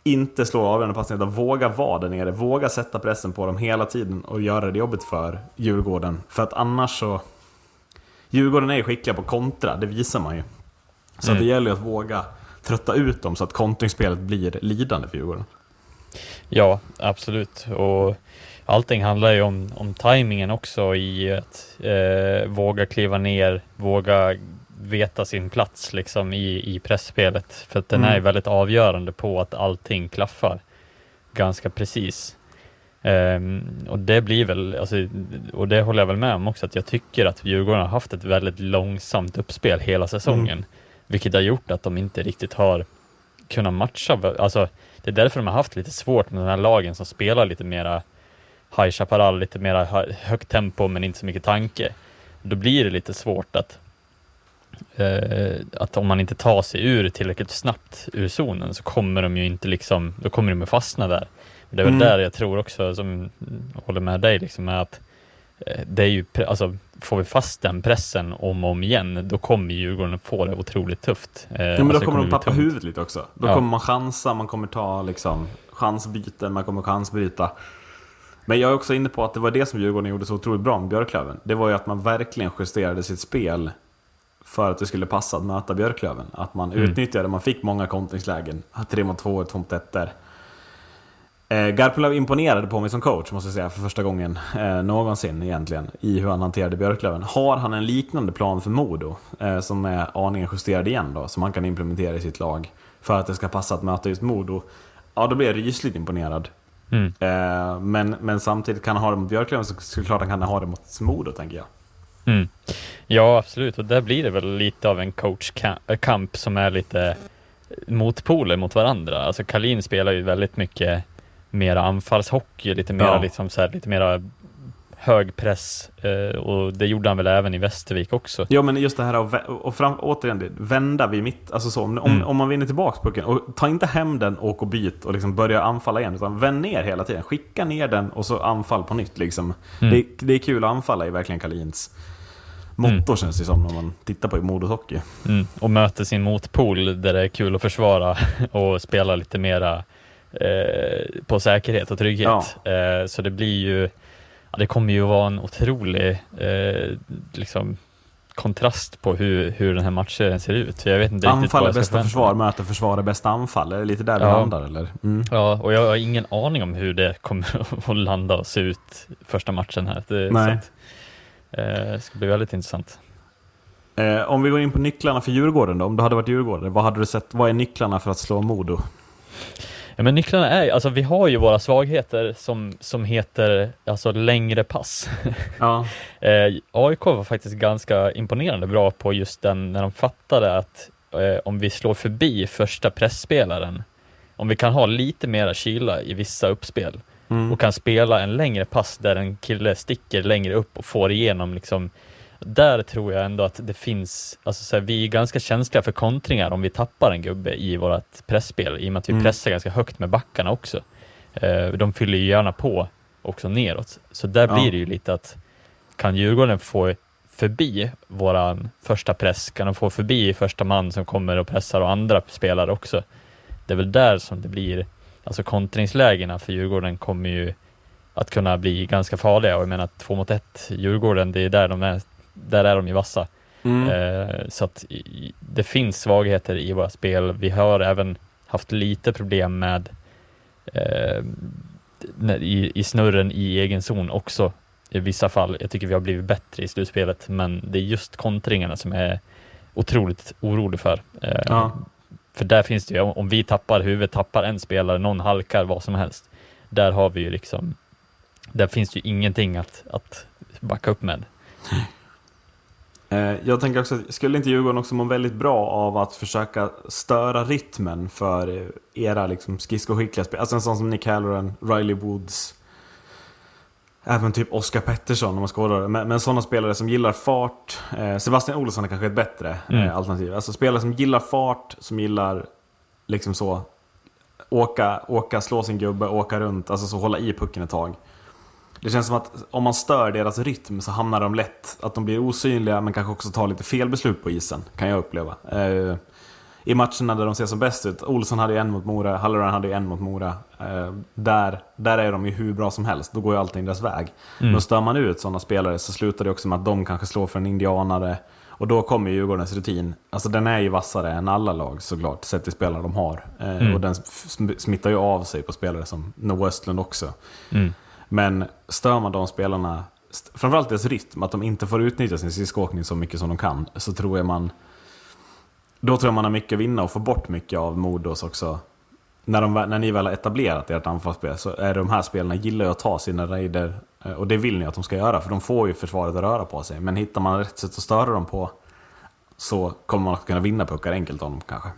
Inte slå avgörande passningar, utan våga vara där nere. Våga sätta pressen på dem hela tiden och göra det jobbigt för Djurgården. För att annars så... Djurgården är ju skickliga på kontra, det visar man ju. Så Mm. det gäller ju att våga trötta ut dem så att kontringsspelet blir lidande för Djurgården. Ja, absolut. Och allting handlar ju om, om tajmingen också i att eh, våga kliva ner, våga veta sin plats liksom i, i pressspelet. För att den Mm. är väldigt avgörande på att allting klaffar ganska precis. Ehm, och det blir väl, alltså, och det håller jag väl med om också, att jag tycker att Djurgården har haft ett väldigt långsamt uppspel hela säsongen. Vilket har gjort att de inte riktigt har kunnat matcha, alltså det är därför de har haft lite svårt med de här lagen som spelar lite mera High Chaparral, lite mera hö- högt tempo men inte så mycket tanke. Då blir det lite svårt att eh, att om man inte tar sig ur tillräckligt snabbt ur zonen så kommer de ju inte liksom, då kommer de ju fastna där. Det är väl Mm. där jag tror också, som håller med dig, liksom, är att eh, det är ju, alltså får vi fast den pressen om och om igen, då kommer Djurgården få det otroligt tufft. Eh, Ja, men alltså, då det kommer de tappa tungt. huvudet lite också. Då Ja. kommer man chansa, man kommer ta liksom, chansbyten, man kommer chansbryta. Men jag är också inne på att det var det som Djurgården gjorde så otroligt bra med Björklöven. Det var ju att man verkligen justerade sitt spel för att det skulle passa att möta Björklöven. Att man Mm. utnyttjade, man fick många kontringslägen. 3 mot 2, 2 mot 1 där. Eh, Garpenlöv imponerade på mig som coach, måste jag säga, för första gången eh, någonsin egentligen, i hur han hanterade Björklöven. Har han en liknande plan för Modo, eh, som är aningen justerad igen då, som han kan implementera i sitt lag, för att det ska passa att möta just Modo, ja då blir jag rysligt imponerad. Mm. Eh, men, men samtidigt kan han ha det mot Björklöven så såklart han kan ha det mot Modo, tänker jag. Mm. Ja, absolut. Och där blir det väl lite av en coachkamp som är lite motpoler mot varandra. Alltså Kalin spelar ju väldigt mycket mera anfallshockey, lite mera Ja. liksom så här, lite mera hög press eh, och det gjorde han väl även i Västervik också. Ja men just det här att och fram, återigen, det, vända vid mitt, alltså så, om, om, Mm. om man vinner tillbaka pucken, och ta inte hem den, åk och byt och liksom börja anfalla igen, utan vänd ner hela tiden. Skicka ner den och så anfall på nytt liksom. Mm. Det, det är kul att anfalla i verkligen Kalins motto känns det som när man tittar på Modos hockey. Mm. Och möter sin motpol där det är kul att försvara och spela lite mera eh, på säkerhet och trygghet. Eh, så det blir ju, ja, det kommer ju vara en otrolig eh, liksom, kontrast på hur, hur den här matchen ser ut. För Jag vet inte Anfall är bästa försvar, möter försvar är bästa anfall. Är det lite där vi Ja. landar eller? Mm. Ja, och jag har ingen aning om hur det kommer att landa och se ut första matchen här. Det, Nej. att, det ska bli väldigt intressant. Eh, om vi går in på nycklarna för Djurgården då, om du hade varit Djurgården, vad hade du sett, vad är nycklarna för att slå Modo? Ja, men nycklarna är, alltså vi har ju våra svagheter som, som heter alltså längre pass. Ja. Eh, AIK var faktiskt ganska imponerande bra på just den när de fattade att eh, om vi slår förbi första pressspelaren, om vi kan ha lite mera kyla i vissa uppspel Mm. och kan spela en längre pass där en kille sticker längre upp och får igenom liksom där tror jag ändå att det finns, alltså så här, vi är ganska känsliga för kontringar om vi tappar en gubbe i vårt pressspel i och med att vi Mm. pressar ganska högt med backarna också. Eh, de fyller ju gärna på också neråt. Så där Ja. blir det ju lite att kan Djurgården få förbi våran första press, kan de få förbi första man som kommer och pressar och andra spelare också. Det är väl där som det blir, alltså kontringslägena för Djurgården kommer ju att kunna bli ganska farliga och jag menar två mot ett Djurgården, det är där de är, där är de ju vassa. Mm. Eh, så att det finns svagheter i våra spel. Vi har även haft lite problem med eh, i, i snurren i egen zon också i vissa fall. Jag tycker vi har blivit bättre i slutspelet, men det är just kontringarna som jag är otroligt orolig för. Eh, Ja. För där finns det ju, om vi tappar huvudet, tappar en spelare, någon halkar, vad som helst. Där har vi ju liksom, där finns det ju ingenting att, att backa upp med. Eh, jag tänker också, skulle inte Djurgården också må väldigt bra av att försöka störa rytmen för era liksom, skridskoskickliga spelare? Alltså en sån som Nick Halloran, Riley Woods, även typ Oscar Pettersson om man ska hålla det. Men, men sådana spelare som gillar fart. Eh, Sebastian Olsson är kanske ett bättre Mm. eh, alternativ. Alltså spelare som gillar fart, som gillar liksom så åka, åka, slå sin gubbe, åka runt, alltså så hålla i pucken ett tag. Det känns som att om man stör deras rytm så hamnar de lätt, att de blir osynliga men kanske också tar lite fel beslut på isen, kan jag uppleva. Eh, I matcherna där de ser som bäst ut, Olsson hade ju en mot Mora, Halloran hade ju en mot Mora. Eh, där, där är de ju hur bra som helst, då går ju allting deras väg. Men stör man ut sådana spelare så slutar det också med att de kanske slår för en indianare. Och då kommer ju Djurgårdens rutin, alltså den är ju vassare än alla lag såklart, sett till spelare de har. Eh, Och den sm- smittar ju av sig på spelare som Noah Östlund också. Men stör man de spelarna, framförallt deras rytm, att de inte får utnyttja sin skridskoåkning så mycket som de kan, så tror jag man... Då tror jag man har mycket att vinna och få bort mycket av Modos också. När, de, när ni väl har etablerat ert anfallsspel så är de här spelarna gillar ju att ta sina raider. eh, Och det vill ni att de ska göra, för de får ju försvaret att röra på sig. Men hittar man rätt sätt att störa dem på så kommer man att kunna vinna puckar enkelt av dem kanske.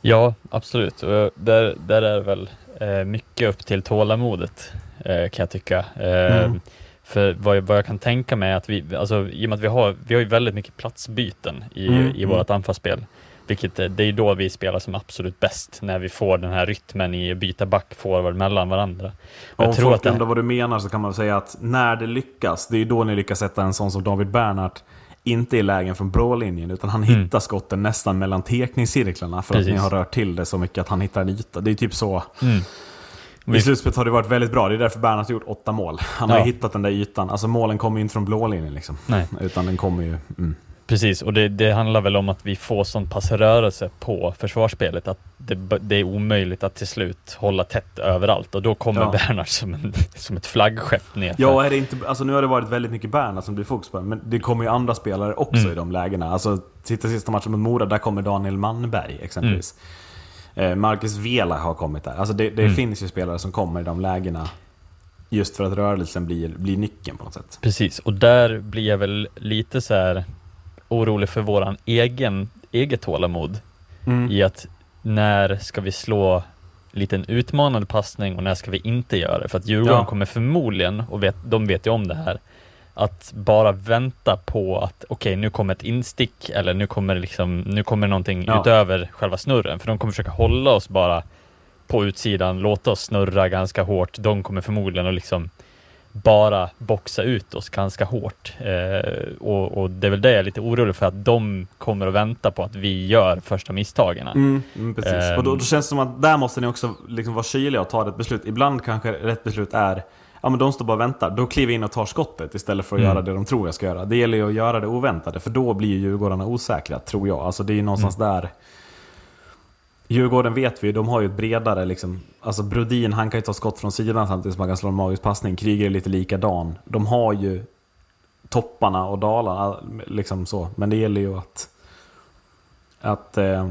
Ja, absolut. Och där, där är väl eh, mycket upp till tålamodet, eh, kan jag tycka. Mm. För vad jag, vad jag kan tänka mig att vi, alltså, i och med att vi har, vi har ju väldigt mycket platsbyten i, Mm, i mm. vårt anfallsspel. Vilket eh, det är då vi spelar som absolut bäst, när vi får den här rytmen i att byta back forward mellan varandra. Och Om jag tror folk att det, undrar vad du menar så kan man säga att när det lyckas, det är då ni lyckas sätta en sån som David Bernhardt inte i lägen från blålinjen, utan han Mm. hittar skotten nästan mellan tekningscirklarna för Precis. att ni har rört till det så mycket att han hittar en yta. Det är typ så. Mm. I slutspelet har det varit väldigt bra, det är därför Bernhardt har gjort åtta mål. Han har Ja. ju hittat den där ytan. Alltså målen kommer ju inte från blålinjen liksom. Nej. Utan den kommer ju... Mm. Precis, och det, det handlar väl om att vi får sån pass rörelse på försvarsspelet att det, det är omöjligt att till slut hålla tätt överallt och då kommer Ja. Bernhard som, en, som ett flaggskepp ner. Ja, är det inte, alltså nu har det varit väldigt mycket Bernhardt som blir fokus på, men det kommer ju andra spelare också Mm. i de lägena. Alltså, titta sista matchen mot Mora, där kommer Daniel Mannberg exempelvis. Eh, Marcus Vela har kommit där. Alltså det, det Mm. finns ju spelare som kommer i de lägena just för att rörelsen blir, blir nyckeln på något sätt. Precis, och där blir jag väl lite så här orolig för våran egen, eget tålamod Mm. i att när ska vi slå liten utmanande passning och när ska vi inte göra det? För att Djurgården Ja. kommer förmodligen, och vet, de vet ju om det här, att bara vänta på att okej, nu kommer ett instick eller nu kommer liksom, nu kommer någonting Ja. utöver själva snurren. För de kommer försöka hålla oss bara på utsidan, låta oss snurra ganska hårt. De kommer förmodligen att liksom bara boxa ut oss ganska hårt. Eh, och, och det är väl det jag är lite orolig för, att de kommer att vänta på att vi gör första misstagen. Mm, mm, precis. Ehm. och då, då känns det som att där måste ni också liksom vara kyliga och ta rätt beslut. Ibland kanske rätt beslut är Ja men de står bara och väntar. Då kliver jag in och tar skottet istället för att Mm. göra det de tror jag ska göra. Det gäller ju att göra det oväntade, för då blir ju Djurgårdarna osäkra, tror jag. Alltså det är ju någonstans Mm. där... Djurgården vet vi, de har ju ett bredare liksom... Alltså Brodin, han kan ju ta skott från sidan samtidigt som han kan slå en magisk passning. Kryger är lite likadan. De har ju topparna och dalarna, liksom så. Men det gäller ju att... Att... Eh,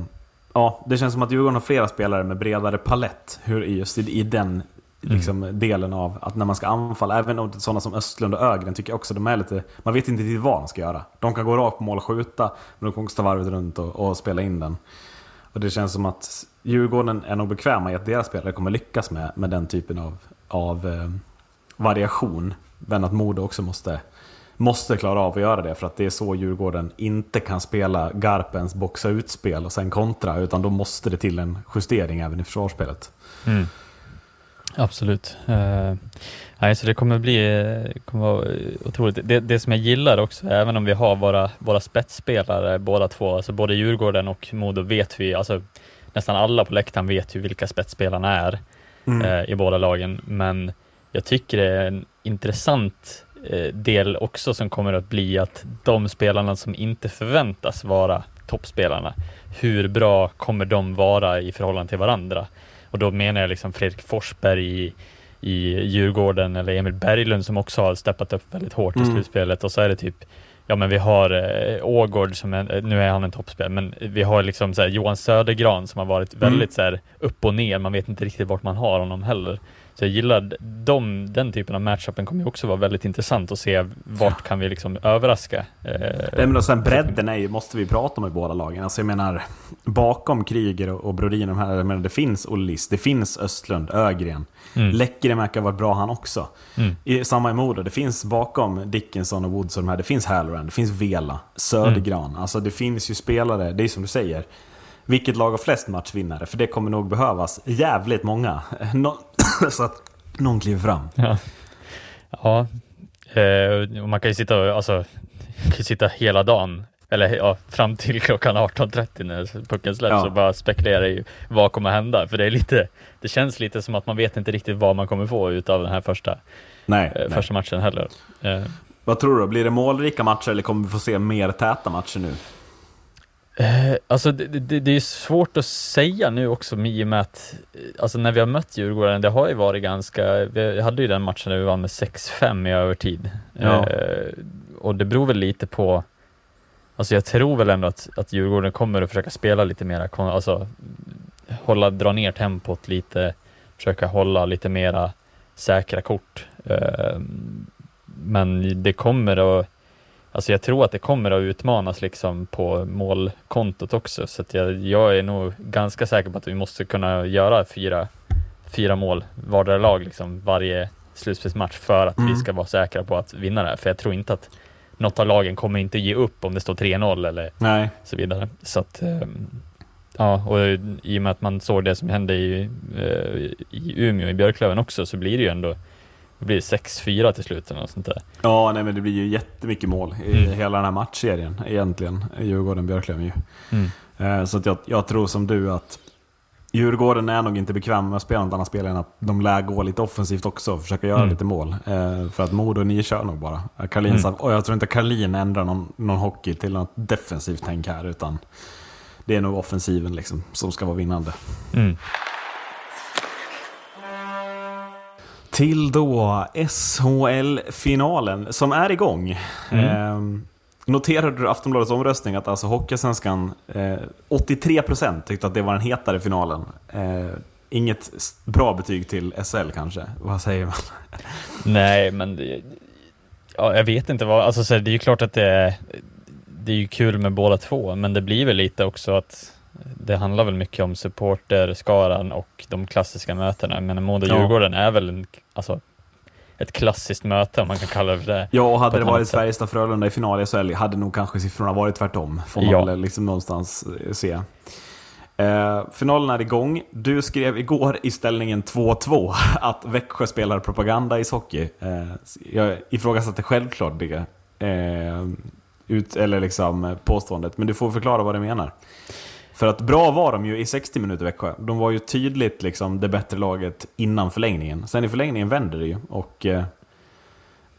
ja, det känns som att Djurgården har flera spelare med bredare palett. Hur, just i, i den liksom, delen av att när man ska anfalla, även sådana som Östlund och Ögren tycker jag också de är lite... Man vet inte riktigt vad de ska göra. De kan gå rakt på mål och skjuta, men de kan också ta varvet runt och, och spela in den. Och det känns som att Djurgården är nog bekväma i att deras spelare kommer lyckas med, med den typen av, av eh, variation. Men att Modo också måste, måste klara av att göra det, för att det är så Djurgården inte kan spela Garpens boxa ut-spel och sen kontra, utan då måste det till en justering även i försvarsspelet. Mm. Absolut. Uh, nej, så det kommer bli kommer vara otroligt. Det, det som jag gillar också, även om vi har våra, våra spetsspelare båda två, alltså både Djurgården och Modo vet vi, alltså nästan alla på läktaren vet ju vilka spetsspelarna är eh, i båda lagen, men jag tycker det är en intressant eh, del också som kommer att bli att de spelarna som inte förväntas vara toppspelarna, hur bra kommer de vara i förhållande till varandra? Och då menar jag liksom Fredrik Forsberg i, i Djurgården eller Emil Berglund som också har steppat upp väldigt hårt i Mm. slutspelet och så är det typ Ja men vi har eh, Ågård som är, nu är han en toppspelare, men vi har liksom så Johan Södergran som har varit Mm. väldigt så här, upp och ner, man vet inte riktigt vart man har honom heller. Så jag gillar de, den typen av matchupen kommer ju också vara väldigt intressant att se vart kan vi liksom överraska. Eh, Nej, men och sen bredden är ju, måste vi prata om i båda lagen. Alltså jag menar, bakom Kryger och, och Brodin, de här, jag menar, det finns Ollis, det finns Östlund, Ögren. Mm. Lekkerimäki har varit bra han också. Mm. I, samma i Modo, det finns bakom Dickinson och Woods och de här, det finns Halloran, det finns Vela, Södergran. Mm. Alltså det finns ju spelare, det är som du säger. Vilket lag har flest matchvinnare? För det kommer nog behövas jävligt många. så att någon kliver fram. Ja, ja. Eh, och man kan ju sitta, alltså, kan ju sitta hela dagen, eller ja, fram till klockan 18.30 när pucken släpps Ja. och bara spekulera i vad kommer hända. För det är lite, det känns lite som att man vet inte riktigt vad man kommer få utav den här första, Nej, eh, nej. första matchen heller. Eh, Vad tror du? Blir det målrika matcher eller kommer vi få se mer täta matcher nu? Eh, alltså det, det, det är svårt att säga nu också i och med att eh, alltså när vi har mött Djurgården, det har ju varit ganska, vi hade ju den matchen när vi vann med 6-5 i övertid. Ja. Eh, och det beror väl lite på, alltså jag tror väl ändå att, att Djurgården kommer att försöka spela lite mera, alltså hålla, dra ner tempot lite, försöka hålla lite mera säkra kort. Eh, men det kommer att Alltså jag tror att det kommer att utmanas liksom på målkontot också, så jag, jag är nog ganska säker på att vi måste kunna göra fyra, fyra mål vardera lag liksom varje slutspelsmatch för att vi Mm. ska vara säkra på att vinna det här. För jag tror inte att något av lagen kommer inte ge upp om det står 3-0 eller Nej. så vidare. Så att, ehm, ja, och i och med att man såg det som hände i, eh, i Umeå, i Björklöven också, så blir det ju ändå det blir 6-4 till slut eller något sånt där. Ja, nej men det blir ju jättemycket mål i Mm. hela den här matchserien egentligen. Djurgården-Björklöven ju. Mm. Eh, Så att jag, jag tror som du att Djurgården är nog inte bekväm med att spela något annat spel än att de lär gå lite offensivt också och försöka göra Mm. lite mål. Eh, För att Modo och ni kör nog bara. Karlin, Mm. och jag tror inte Karlin ändrar någon, någon hockey till något defensivt tänk här utan det är nog offensiven liksom som ska vara vinnande. Mm. Till då SHL-finalen som är igång. Mm. Eh, noterade du Aftonbladets omröstning att alltså Hockeysvenskan, eh, 83% tyckte att det var den hetare finalen. Eh, inget bra betyg till SL kanske? Vad säger man? Nej, men det, ja, jag vet inte vad, alltså så här, det är ju klart att det är, det är ju kul med båda två, men det blir väl lite också att det handlar väl mycket om supporterskaran och de klassiska mötena. Men Modo Ja. Är väl en, alltså, ett klassiskt möte om man kan kalla det för det. Ja, och hade det varit. Färjestad-Frölunda i final i SHL hade nog kanske siffrorna varit tvärtom. Får man Ja. väl liksom någonstans eh, se. Eh, finalen är igång. Du skrev igår i ställningen 2-2 att Växjö spelar propaganda i ishockey. Eh, jag ifrågasatte självklart det. Eh, ut, eller liksom eh, påståendet, men du får förklara vad du menar. För att bra var de ju i 60 minuter Växjö. De var ju tydligt liksom det bättre laget innan förlängningen. Sen i förlängningen vänder det ju. Och eh,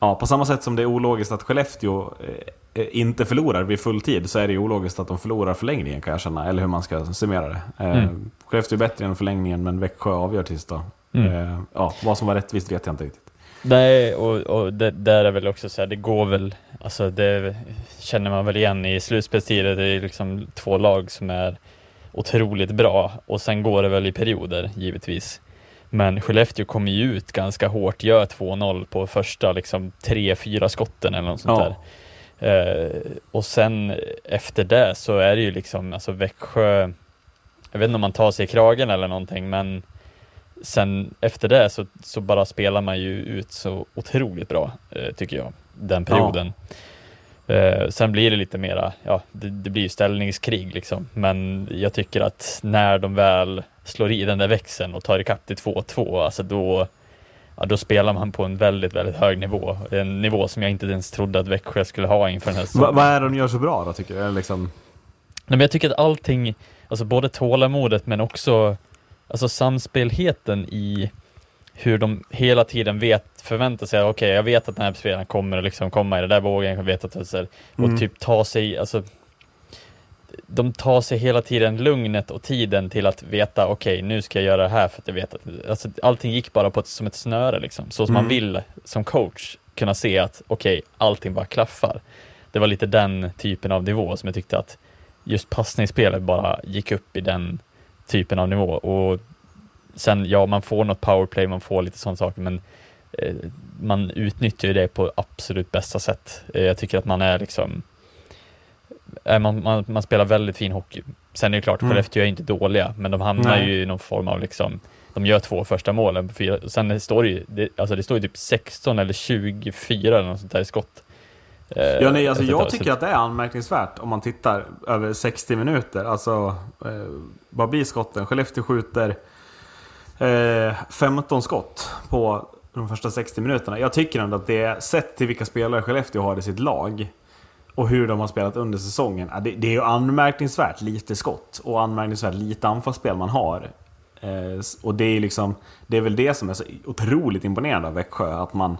ja, på samma sätt som det är ologiskt att Skellefteå eh, eh, inte förlorar vid full tid så är det ju ologiskt att de förlorar förlängningen kan jag känna. Eller hur man ska summera det. Eh, Mm. Skellefteå är bättre än förlängningen men Växjö avgör tills då. Mm. Ja, vad som var rättvist vet jag inte riktigt. Nej, och, och det där är väl också så här, det går väl, alltså det känner man väl igen i slutspelstider, det är liksom två lag som är otroligt bra och sen går det väl i perioder givetvis. Men Skellefteå kommer ju ut ganska hårt, gör 2-0 på första liksom 3-4 skotten eller något sånt Ja. där. Eh, och sen efter det så är det ju liksom, alltså Växjö, jag vet inte om man tar sig i kragen eller någonting, men sen efter det så, så bara spelar man ju ut så otroligt bra, eh, tycker jag, den perioden. Eh, sen blir det lite mera, ja, det, det blir ju ställningskrig liksom, men jag tycker att när de väl slår i den där växeln och tar ikapp till 2-2, alltså då, ja, då spelar man på en väldigt, väldigt hög nivå. En nivå som jag inte ens trodde att Växjö skulle ha inför den här säsongen. vad är det de gör så bra då tycker du? Liksom, Nej, men jag tycker att allting, alltså både tålamodet men också alltså samspelheten i hur de hela tiden vet, förväntar sig, okej jag vet att den här spelaren kommer att liksom komma i det där vågen, jag vet att det är och Mm. typ ta sig, alltså de tar sig hela tiden lugnet och tiden till att veta, okej nu ska jag göra det här för att jag vet att, alltså allting gick bara på ett, som ett snöre liksom, så som man Mm. vill som coach kunna se att okej, allting bara klaffar. Det var lite den typen av nivå som jag tyckte att just passningsspelet bara gick upp i den typen av nivå och sen, ja, man får något powerplay, man får lite sådana saker, men eh, man utnyttjar ju det på absolut bästa sätt. Eh, jag tycker att man är liksom, eh, man, man, man spelar väldigt fin hockey. Sen är det klart, Mm. Skellefteå är inte dåliga, men de hamnar Nej. ju i någon form av liksom, de gör två första målen på fyra, sen står det ju, det, alltså det står ju typ 16 eller 24 eller något sånt där i skott. Eh, Ja, nej, alltså jag tycker att det är anmärkningsvärt om man tittar över 60 minuter. Alltså, eh, vad blir skotten? Skellefteå skjuter eh, 15 skott på de första 60 minuterna. Jag tycker ändå att det är sett till vilka spelare Skellefteå har i sitt lag och hur de har spelat under säsongen. ja, Det, det är ju anmärkningsvärt lite skott och anmärkningsvärt lite anfallsspel man har. Eh, och det är liksom, det är väl det som är så otroligt imponerande av Växjö. Att man,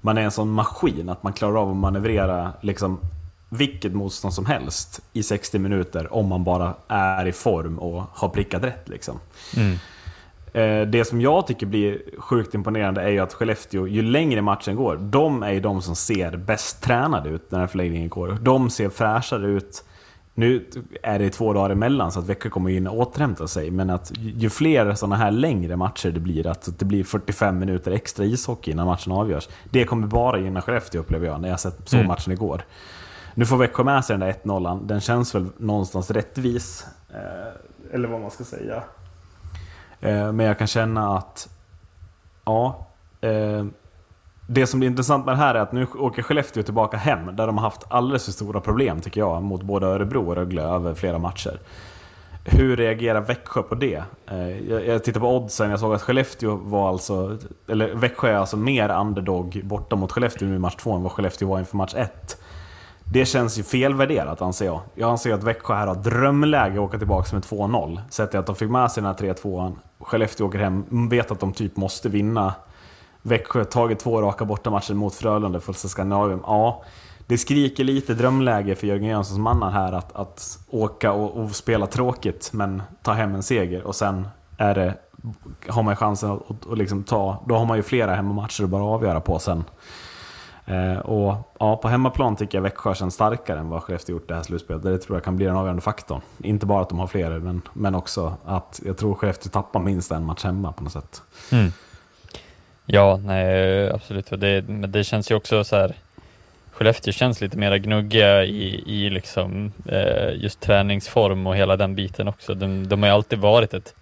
man är en sån maskin att man klarar av att manövrera liksom vilket motstånd som helst i 60 minuter om man bara är i form och har prickat rätt. Liksom. Eh, Det som jag tycker blir sjukt imponerande är ju att Skellefteå, ju längre matchen går, de är ju de som ser bäst tränade ut när förlängningen går. De ser fräschare ut. Nu är det två dagar emellan så att Växjö kommer in och återhämta sig. Men att ju ju fler sådana här längre matcher det blir, att det blir 45 minuter extra ishockey innan matchen avgörs. Det kommer bara gynna Skellefteå upplever jag, när jag sett så Mm. matchen igår. Nu får Växjö med sig den där 1-0. Den känns väl någonstans rättvis. Eh, eller vad man ska säga. Eh, men jag kan känna att, ja. Eh, det som blir intressant med det här är att nu åker Skellefteå tillbaka hem, där de har haft alldeles för stora problem tycker jag, mot både Örebro och Rögle över flera matcher. Hur reagerar Växjö på det? Eh, jag, tittade på oddsen, jag såg att Skellefteå var alltså, eller Växjö är alltså mer underdog borta mot Skellefteå nu i match 2 än vad Skellefteå var inför match 1. Det känns ju felvärderat anser jag. Jag anser att Växjö här har drömläge att åka tillbaka med 2-0. Sett till att de fick med sig den här 3-2an. Skellefteå åker hem, vet att de typ måste vinna. Växjö tagit två raka bortamatcher mot Frölunda för Skandinavien. Ja, det skriker lite drömläge för Jörgen Jönssons mannar här att, att åka och, och spela tråkigt men ta hem en seger och sen är det, har man chansen att, att, att liksom ta, då har man ju flera hemmamatcher att bara avgöra på sen. Eh, och ja, på hemmaplan tycker jag Växjö känns starkare än vad Skellefteå gjort det här slutspelet. Det tror jag kan bli den avgörande faktorn. Inte bara att de har fler, men, men också att jag tror Skellefteå tappar minst en match hemma på något sätt. Mm. Ja, nej absolut. Det, men det känns ju också så här. Skellefteå känns lite mer gnuggiga i, i liksom, eh, just träningsform och hela den biten också. De, de har ju alltid varit ett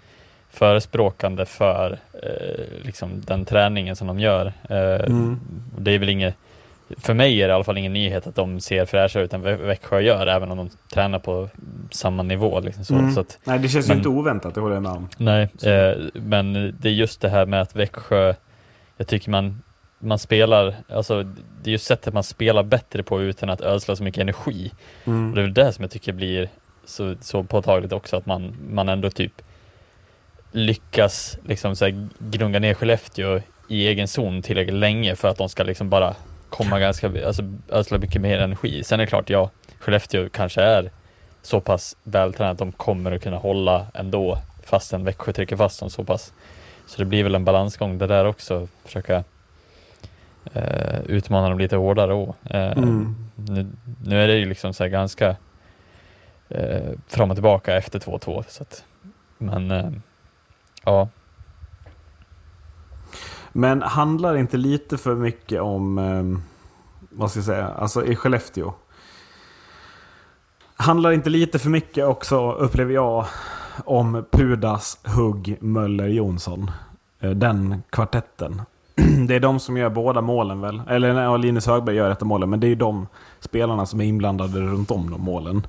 förespråkande för eh, liksom den träningen som de gör. Eh, Mm. Det är väl inget, för mig är det i alla fall ingen nyhet att de ser fräschare ut än Vä- Växjö gör, även om de tränar på samma nivå. Liksom så. Mm. Så att, Nej, det känns men- ju inte oväntat, det håller jag med om. Nej, eh, men det är just det här med att Växjö, jag tycker man, man spelar, alltså det är just sättet man spelar bättre på utan att ödsla så mycket energi. Mm. Och det är väl det som jag tycker blir så, så påtagligt också, att man, man ändå typ lyckas liksom så här gnugga ner Skellefteå i egen zon tillräckligt länge för att de ska liksom bara komma ganska, alltså ödsla mycket mer energi. Sen är det klart, ja, Skellefteå kanske är så pass vältränat att de kommer att kunna hålla ändå fastän Växjö trycker fast dem så pass. Så det blir väl en balansgång det där också, försöka eh, utmana dem lite hårdare. Och, eh, Mm. nu, nu är det ju liksom så ganska eh, fram och tillbaka efter 2-2. Så att, men eh, ja, Men handlar inte lite för mycket om, eh, vad ska jag säga, alltså i Skellefteå? Handlar inte lite för mycket också, upplever jag, om Pudas, Hugg, Möller, Jonsson? Eh, den kvartetten. Det är de som gör båda målen väl? Eller nej, ja, Linus Högberg gör ett av målen, men det är ju de spelarna som är inblandade runt om de målen.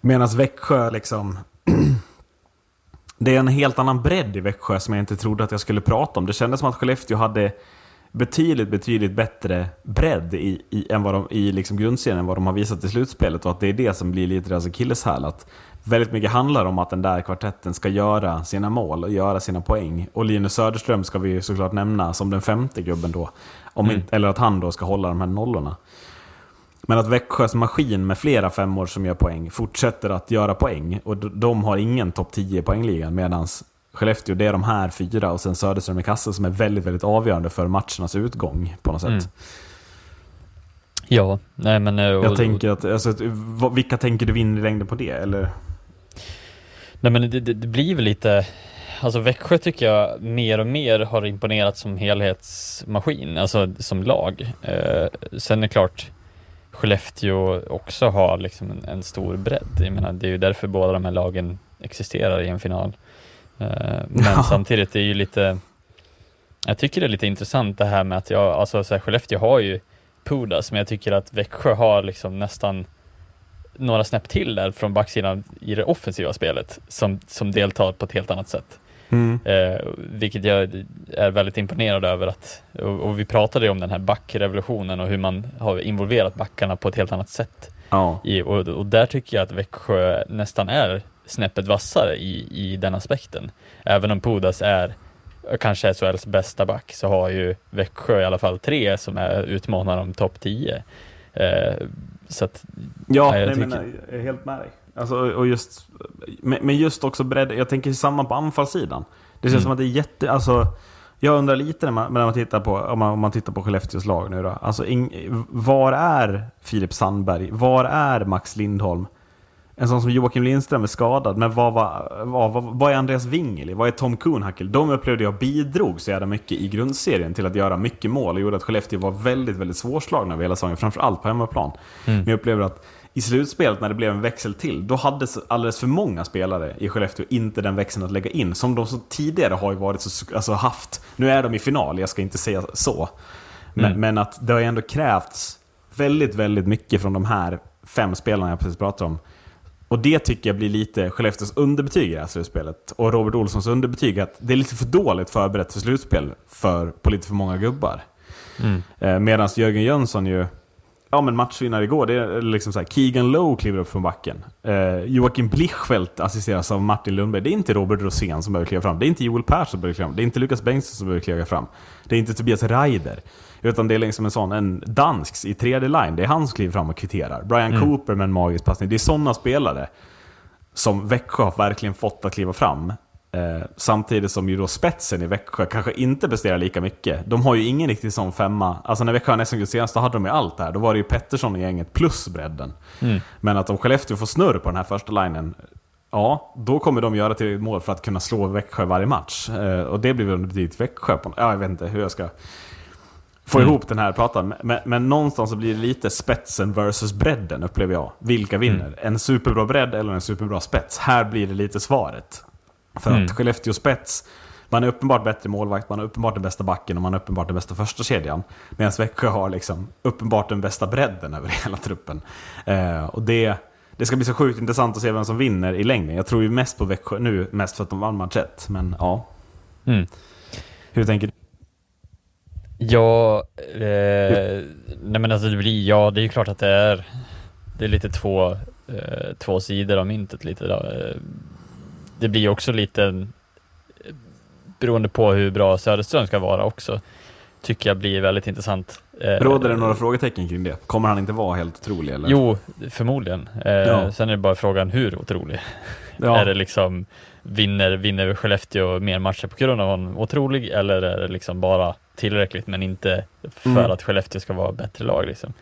Medan Växjö liksom... Det är en helt annan bredd i Växjö som jag inte trodde att jag skulle prata om. Det kändes som att Skellefteå hade betydligt, betydligt bättre bredd i, i, än vad de, i liksom grundserien än vad de har visat i slutspelet. Och att det är det som blir lite deras akilleshäl. Att väldigt mycket handlar om att den där kvartetten ska göra sina mål och göra sina poäng. Och Linus Söderström ska vi såklart nämna som den femte gubben då. Om Mm. inte, eller att han då ska hålla de här nollorna. Men att Växjös maskin med flera femmor som gör poäng fortsätter att göra poäng. Och de har ingen topp 10 i poängligan. Medan Skellefteå, det är de här fyra och sen Söderström i kassen som är väldigt, väldigt avgörande för matchernas utgång på något sätt. Mm. Ja, nej men... eh, och- Jag tänker att, alltså, vilka tänker du vinner i längden på det? Eller? Nej men det, det, det blir väl lite, alltså Växjö tycker jag mer och mer har imponerat som helhetsmaskin, alltså som lag. Eh, sen är det klart, Skellefteå också har liksom en, en stor bredd. Jag menar, det är ju därför båda de här lagen existerar i en final. Eh, men Ja. samtidigt är det ju lite, jag tycker det är lite intressant det här med att jag, alltså så här, Skellefteå har ju Pudas, men jag tycker att Växjö har liksom nästan några snäpp till där från backsidan i det offensiva spelet som, som deltar på ett helt annat sätt. Mm. Eh, vilket jag är väldigt imponerad över att, och, och vi pratade ju om den här backrevolutionen och hur man har involverat backarna på ett helt annat sätt. Ja. I, och, och där tycker jag att Växjö nästan är snäppet vassare i, i den aspekten. Även om Pudas är kanske SHLs bästa back så har ju Växjö i alla fall tre som är utmanare om topp 10. Eh, så att, Ja, Ja, jag nej, men tycker- jag är helt med dig. Alltså, och just, men just också bredd, jag tänker samma på anfallssidan. Det känns Mm. som att det är jätte, alltså, jag undrar lite när man, när man tittar på, om man, om man tittar på Skellefteås lag nu då. Alltså, ing, var är Filip Sandberg? Var är Max Lindholm? En sån som Joakim Lindström är skadad, men vad, vad, vad, vad, vad är Andreas Wingeli? Vad är Tom Kuhnhackel? De upplevde jag bidrog så jävla mycket i grundserien till att göra mycket mål och gjorde att Skellefteå var väldigt, väldigt svårslagna över hela säsongen, framförallt på hemmaplan. Men jag upplever att i slutspelet när det blev en växel till, då hade alldeles för många spelare i Skellefteå inte den växeln att lägga in, som de så tidigare har varit så, alltså haft. Nu är de i final, jag ska inte säga så. Men, Mm. men att det har ändå krävts väldigt, väldigt mycket från de här fem spelarna jag precis pratade om. Och det tycker jag blir lite Skellefteås underbetyg i det här slutspelet. Och Robert Olssons underbetyg att det är lite för dåligt förberett för slutspel för, på lite för många gubbar. mm, Eh, Medan Jörgen Jönsson ju, ja men matchvinnare igår, det är liksom så här, Keegan Lowe kliver upp från backen. Eh, Joakim Blichfeldt assisteras av Martin Lundberg. Det är inte Robert Rosén som behöver kliva fram. Det är inte Joel Persson som behöver kliva fram. Det är inte Lukas Bengtsson som behöver kliva fram. Det är inte Tobias Reider. Utan det är liksom en sån, en dansks i tredje line. Det är han som kliver fram och kvitterar. Brian Cooper med en magisk passning. Det är sådana spelare som Växjö har verkligen fått att kliva fram. Eh, samtidigt som ju då spetsen i Växjö kanske inte presterar lika mycket. De har ju ingen riktig sån femma. Alltså när Växjö SM guld senast, då hade de ju allt det här. Då var det ju Pettersson i gänget plus bredden. Men att om Skellefteå får snurr på den här första linen, ja, då kommer de göra till mål för att kunna slå Växjö varje match. Eh, och det blir väl underbetyg till Växjö. På, ja, jag vet inte hur jag ska få ihop den här pratan. Men, men någonstans så blir det lite spetsen versus bredden upplever jag. Vilka vinner? En superbra bredd eller en superbra spets? Här blir det lite svaret. För Mm. att Skellefteå spets, man är uppenbart bättre målvakt, man har uppenbart den bästa backen och man har uppenbart den bästa första kedjan. Medan Växjö har liksom uppenbart den bästa bredden över hela truppen. Eh, och det, det ska bli så sjukt intressant att se vem som vinner i längden. Jag tror ju mest på Växjö nu, mest för att de vann match ett. Men ja, mm. hur tänker du? Ja, eh, nej men alltså det blir, ja det är ju klart att det är, det är lite två, eh, två sidor av myntet lite då. Det blir också lite, eh, beroende på hur bra Söderström ska vara också, tycker jag blir väldigt intressant. Eh, Råder det några frågetecken kring det? Kommer han inte vara helt otrolig? Eller? Jo, förmodligen. Eh, Ja. Sen är det bara frågan hur otrolig. ja. Är det liksom, vinner, vinner Skellefteå mer matcher på grund av honom otrolig eller är det liksom bara tillräckligt men inte för Mm. att Skellefteå ska vara bättre lag liksom.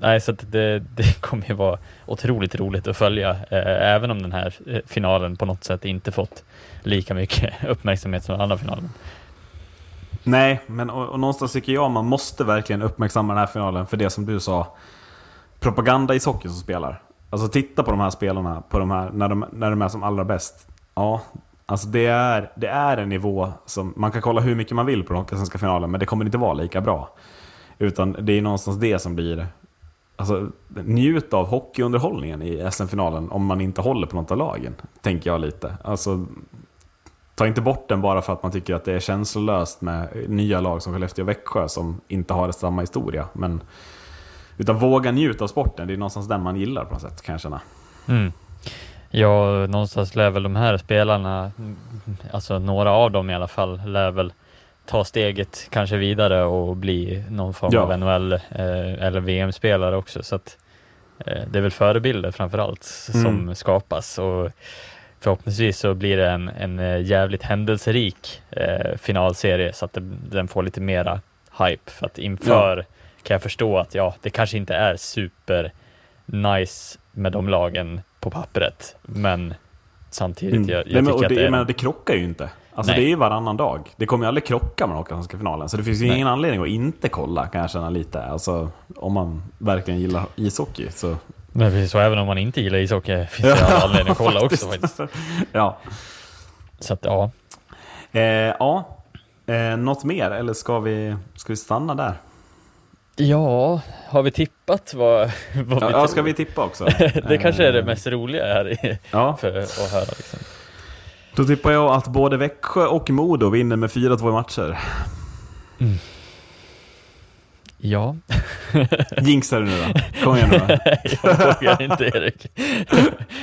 Nej, så att det, det kommer ju vara otroligt roligt att följa, eh, även om den här eh, finalen på något sätt inte fått lika mycket uppmärksamhet som den andra finalen. Nej, men och, och någonstans tycker jag man måste verkligen uppmärksamma den här finalen för det som du sa. Propaganda i socker som spelar. Alltså titta på de här spelarna på de här, när, de, när de är som allra bäst. Ja, alltså det är, det är en nivå som man kan kolla hur mycket man vill på den svenska finalen men det kommer inte vara lika bra. Utan det är någonstans det som blir... Alltså, njut av hockeyunderhållningen i SM-finalen om man inte håller på något av lagen. Tänker jag lite. Alltså, ta inte bort den bara för att man tycker att det är känslolöst med nya lag som Skellefteå och Växjö som inte har samma historia. Men, utan våga njuta av sporten. Det är någonstans den man gillar på något sätt kan jag känna. Mm. Ja, någonstans lär väl de här spelarna, alltså några av dem i alla fall, lär väl ta steget kanske vidare och bli någon form Ja. av NHL eh, eller VM-spelare också. Så att, eh, det är väl förebilder framförallt som Mm. skapas och förhoppningsvis så blir det en, en eh, jävligt händelserik eh, finalserie så att det, den får lite mera hype. För att inför kan jag förstå att ja, det kanske inte är super nice med de lagen på pappret, men samtidigt. Mm. Jag, jag Nej, men, tycker och att det, det är... menar, det krockar ju inte. Alltså Nej. det är ju varannan dag. Det kommer ju aldrig krocka med åka svenska finalen. Så det finns ju Nej. ingen anledning att inte kolla, kan jag känna lite. Alltså, om man verkligen gillar ishockey så... Men precis, så även om man inte gillar ishockey finns det alla anledning att kolla också faktiskt. ja. Så att ja, Eh, ja. Eh, något mer, eller ska vi, ska vi stanna där? Ja, har vi tippat vad, vad Ja, vi ja, ska vi tippa också? Det kanske är det Eh, mest roliga här i, Ja, för att höra liksom. Då tippar jag att både Växjö och Modo vinner med 4-2 i matcher. Ja, Jinxar du nu då? Kom igen nu då. jag vågar inte Erik.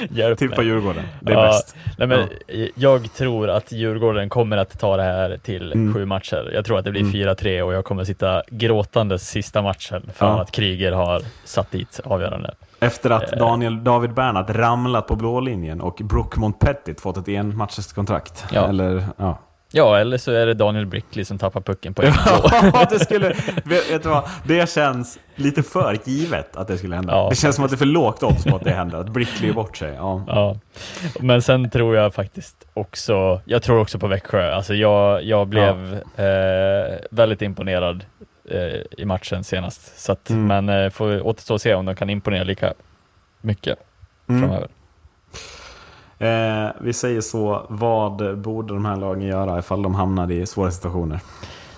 Hjälp Tippa mig. Djurgården. Det är Ja, bäst. Nej, men Jag tror att Djurgården kommer att ta det här till Mm. sju matcher. Jag tror att det blir 4-3 och jag kommer sitta gråtandes sista matchen för Ja. att Kryger har satt dit avgörande. Efter att Eh. Daniel David Bernhardt ramlat på blå linjen och Brooke Montpettit fått ett enmatcherskontrakt. Ja. Eller, ja. Ja, eller så är det Daniel Brickley som tappar pucken på en. Ja, det skulle... Vet, du vad? Det känns lite för givet att det skulle hända. Ja, det känns som att det är för lågt odds på att det händer. Att Brickley är bort sig. Ja. Ja. Men sen tror jag faktiskt också, jag tror också på Växjö. Alltså jag, jag blev eh, väldigt imponerad i matchen senast. Så att, Mm. Men eh, får återstå och se om de kan imponera lika mycket Mm. framöver. Eh, vi säger så. Vad borde de här lagen göra ifall de hamnar i svåra situationer?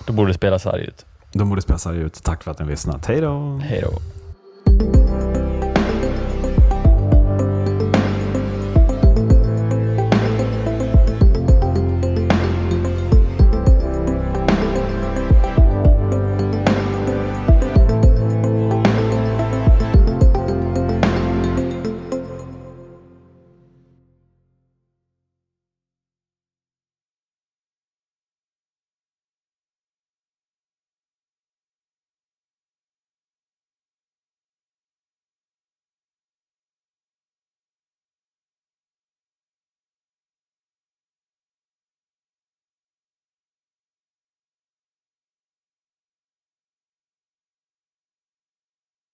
Då borde det spelas arg ut. De borde spela sarg ut. Tack för att ni har lyssnat. Hej då! Hej då.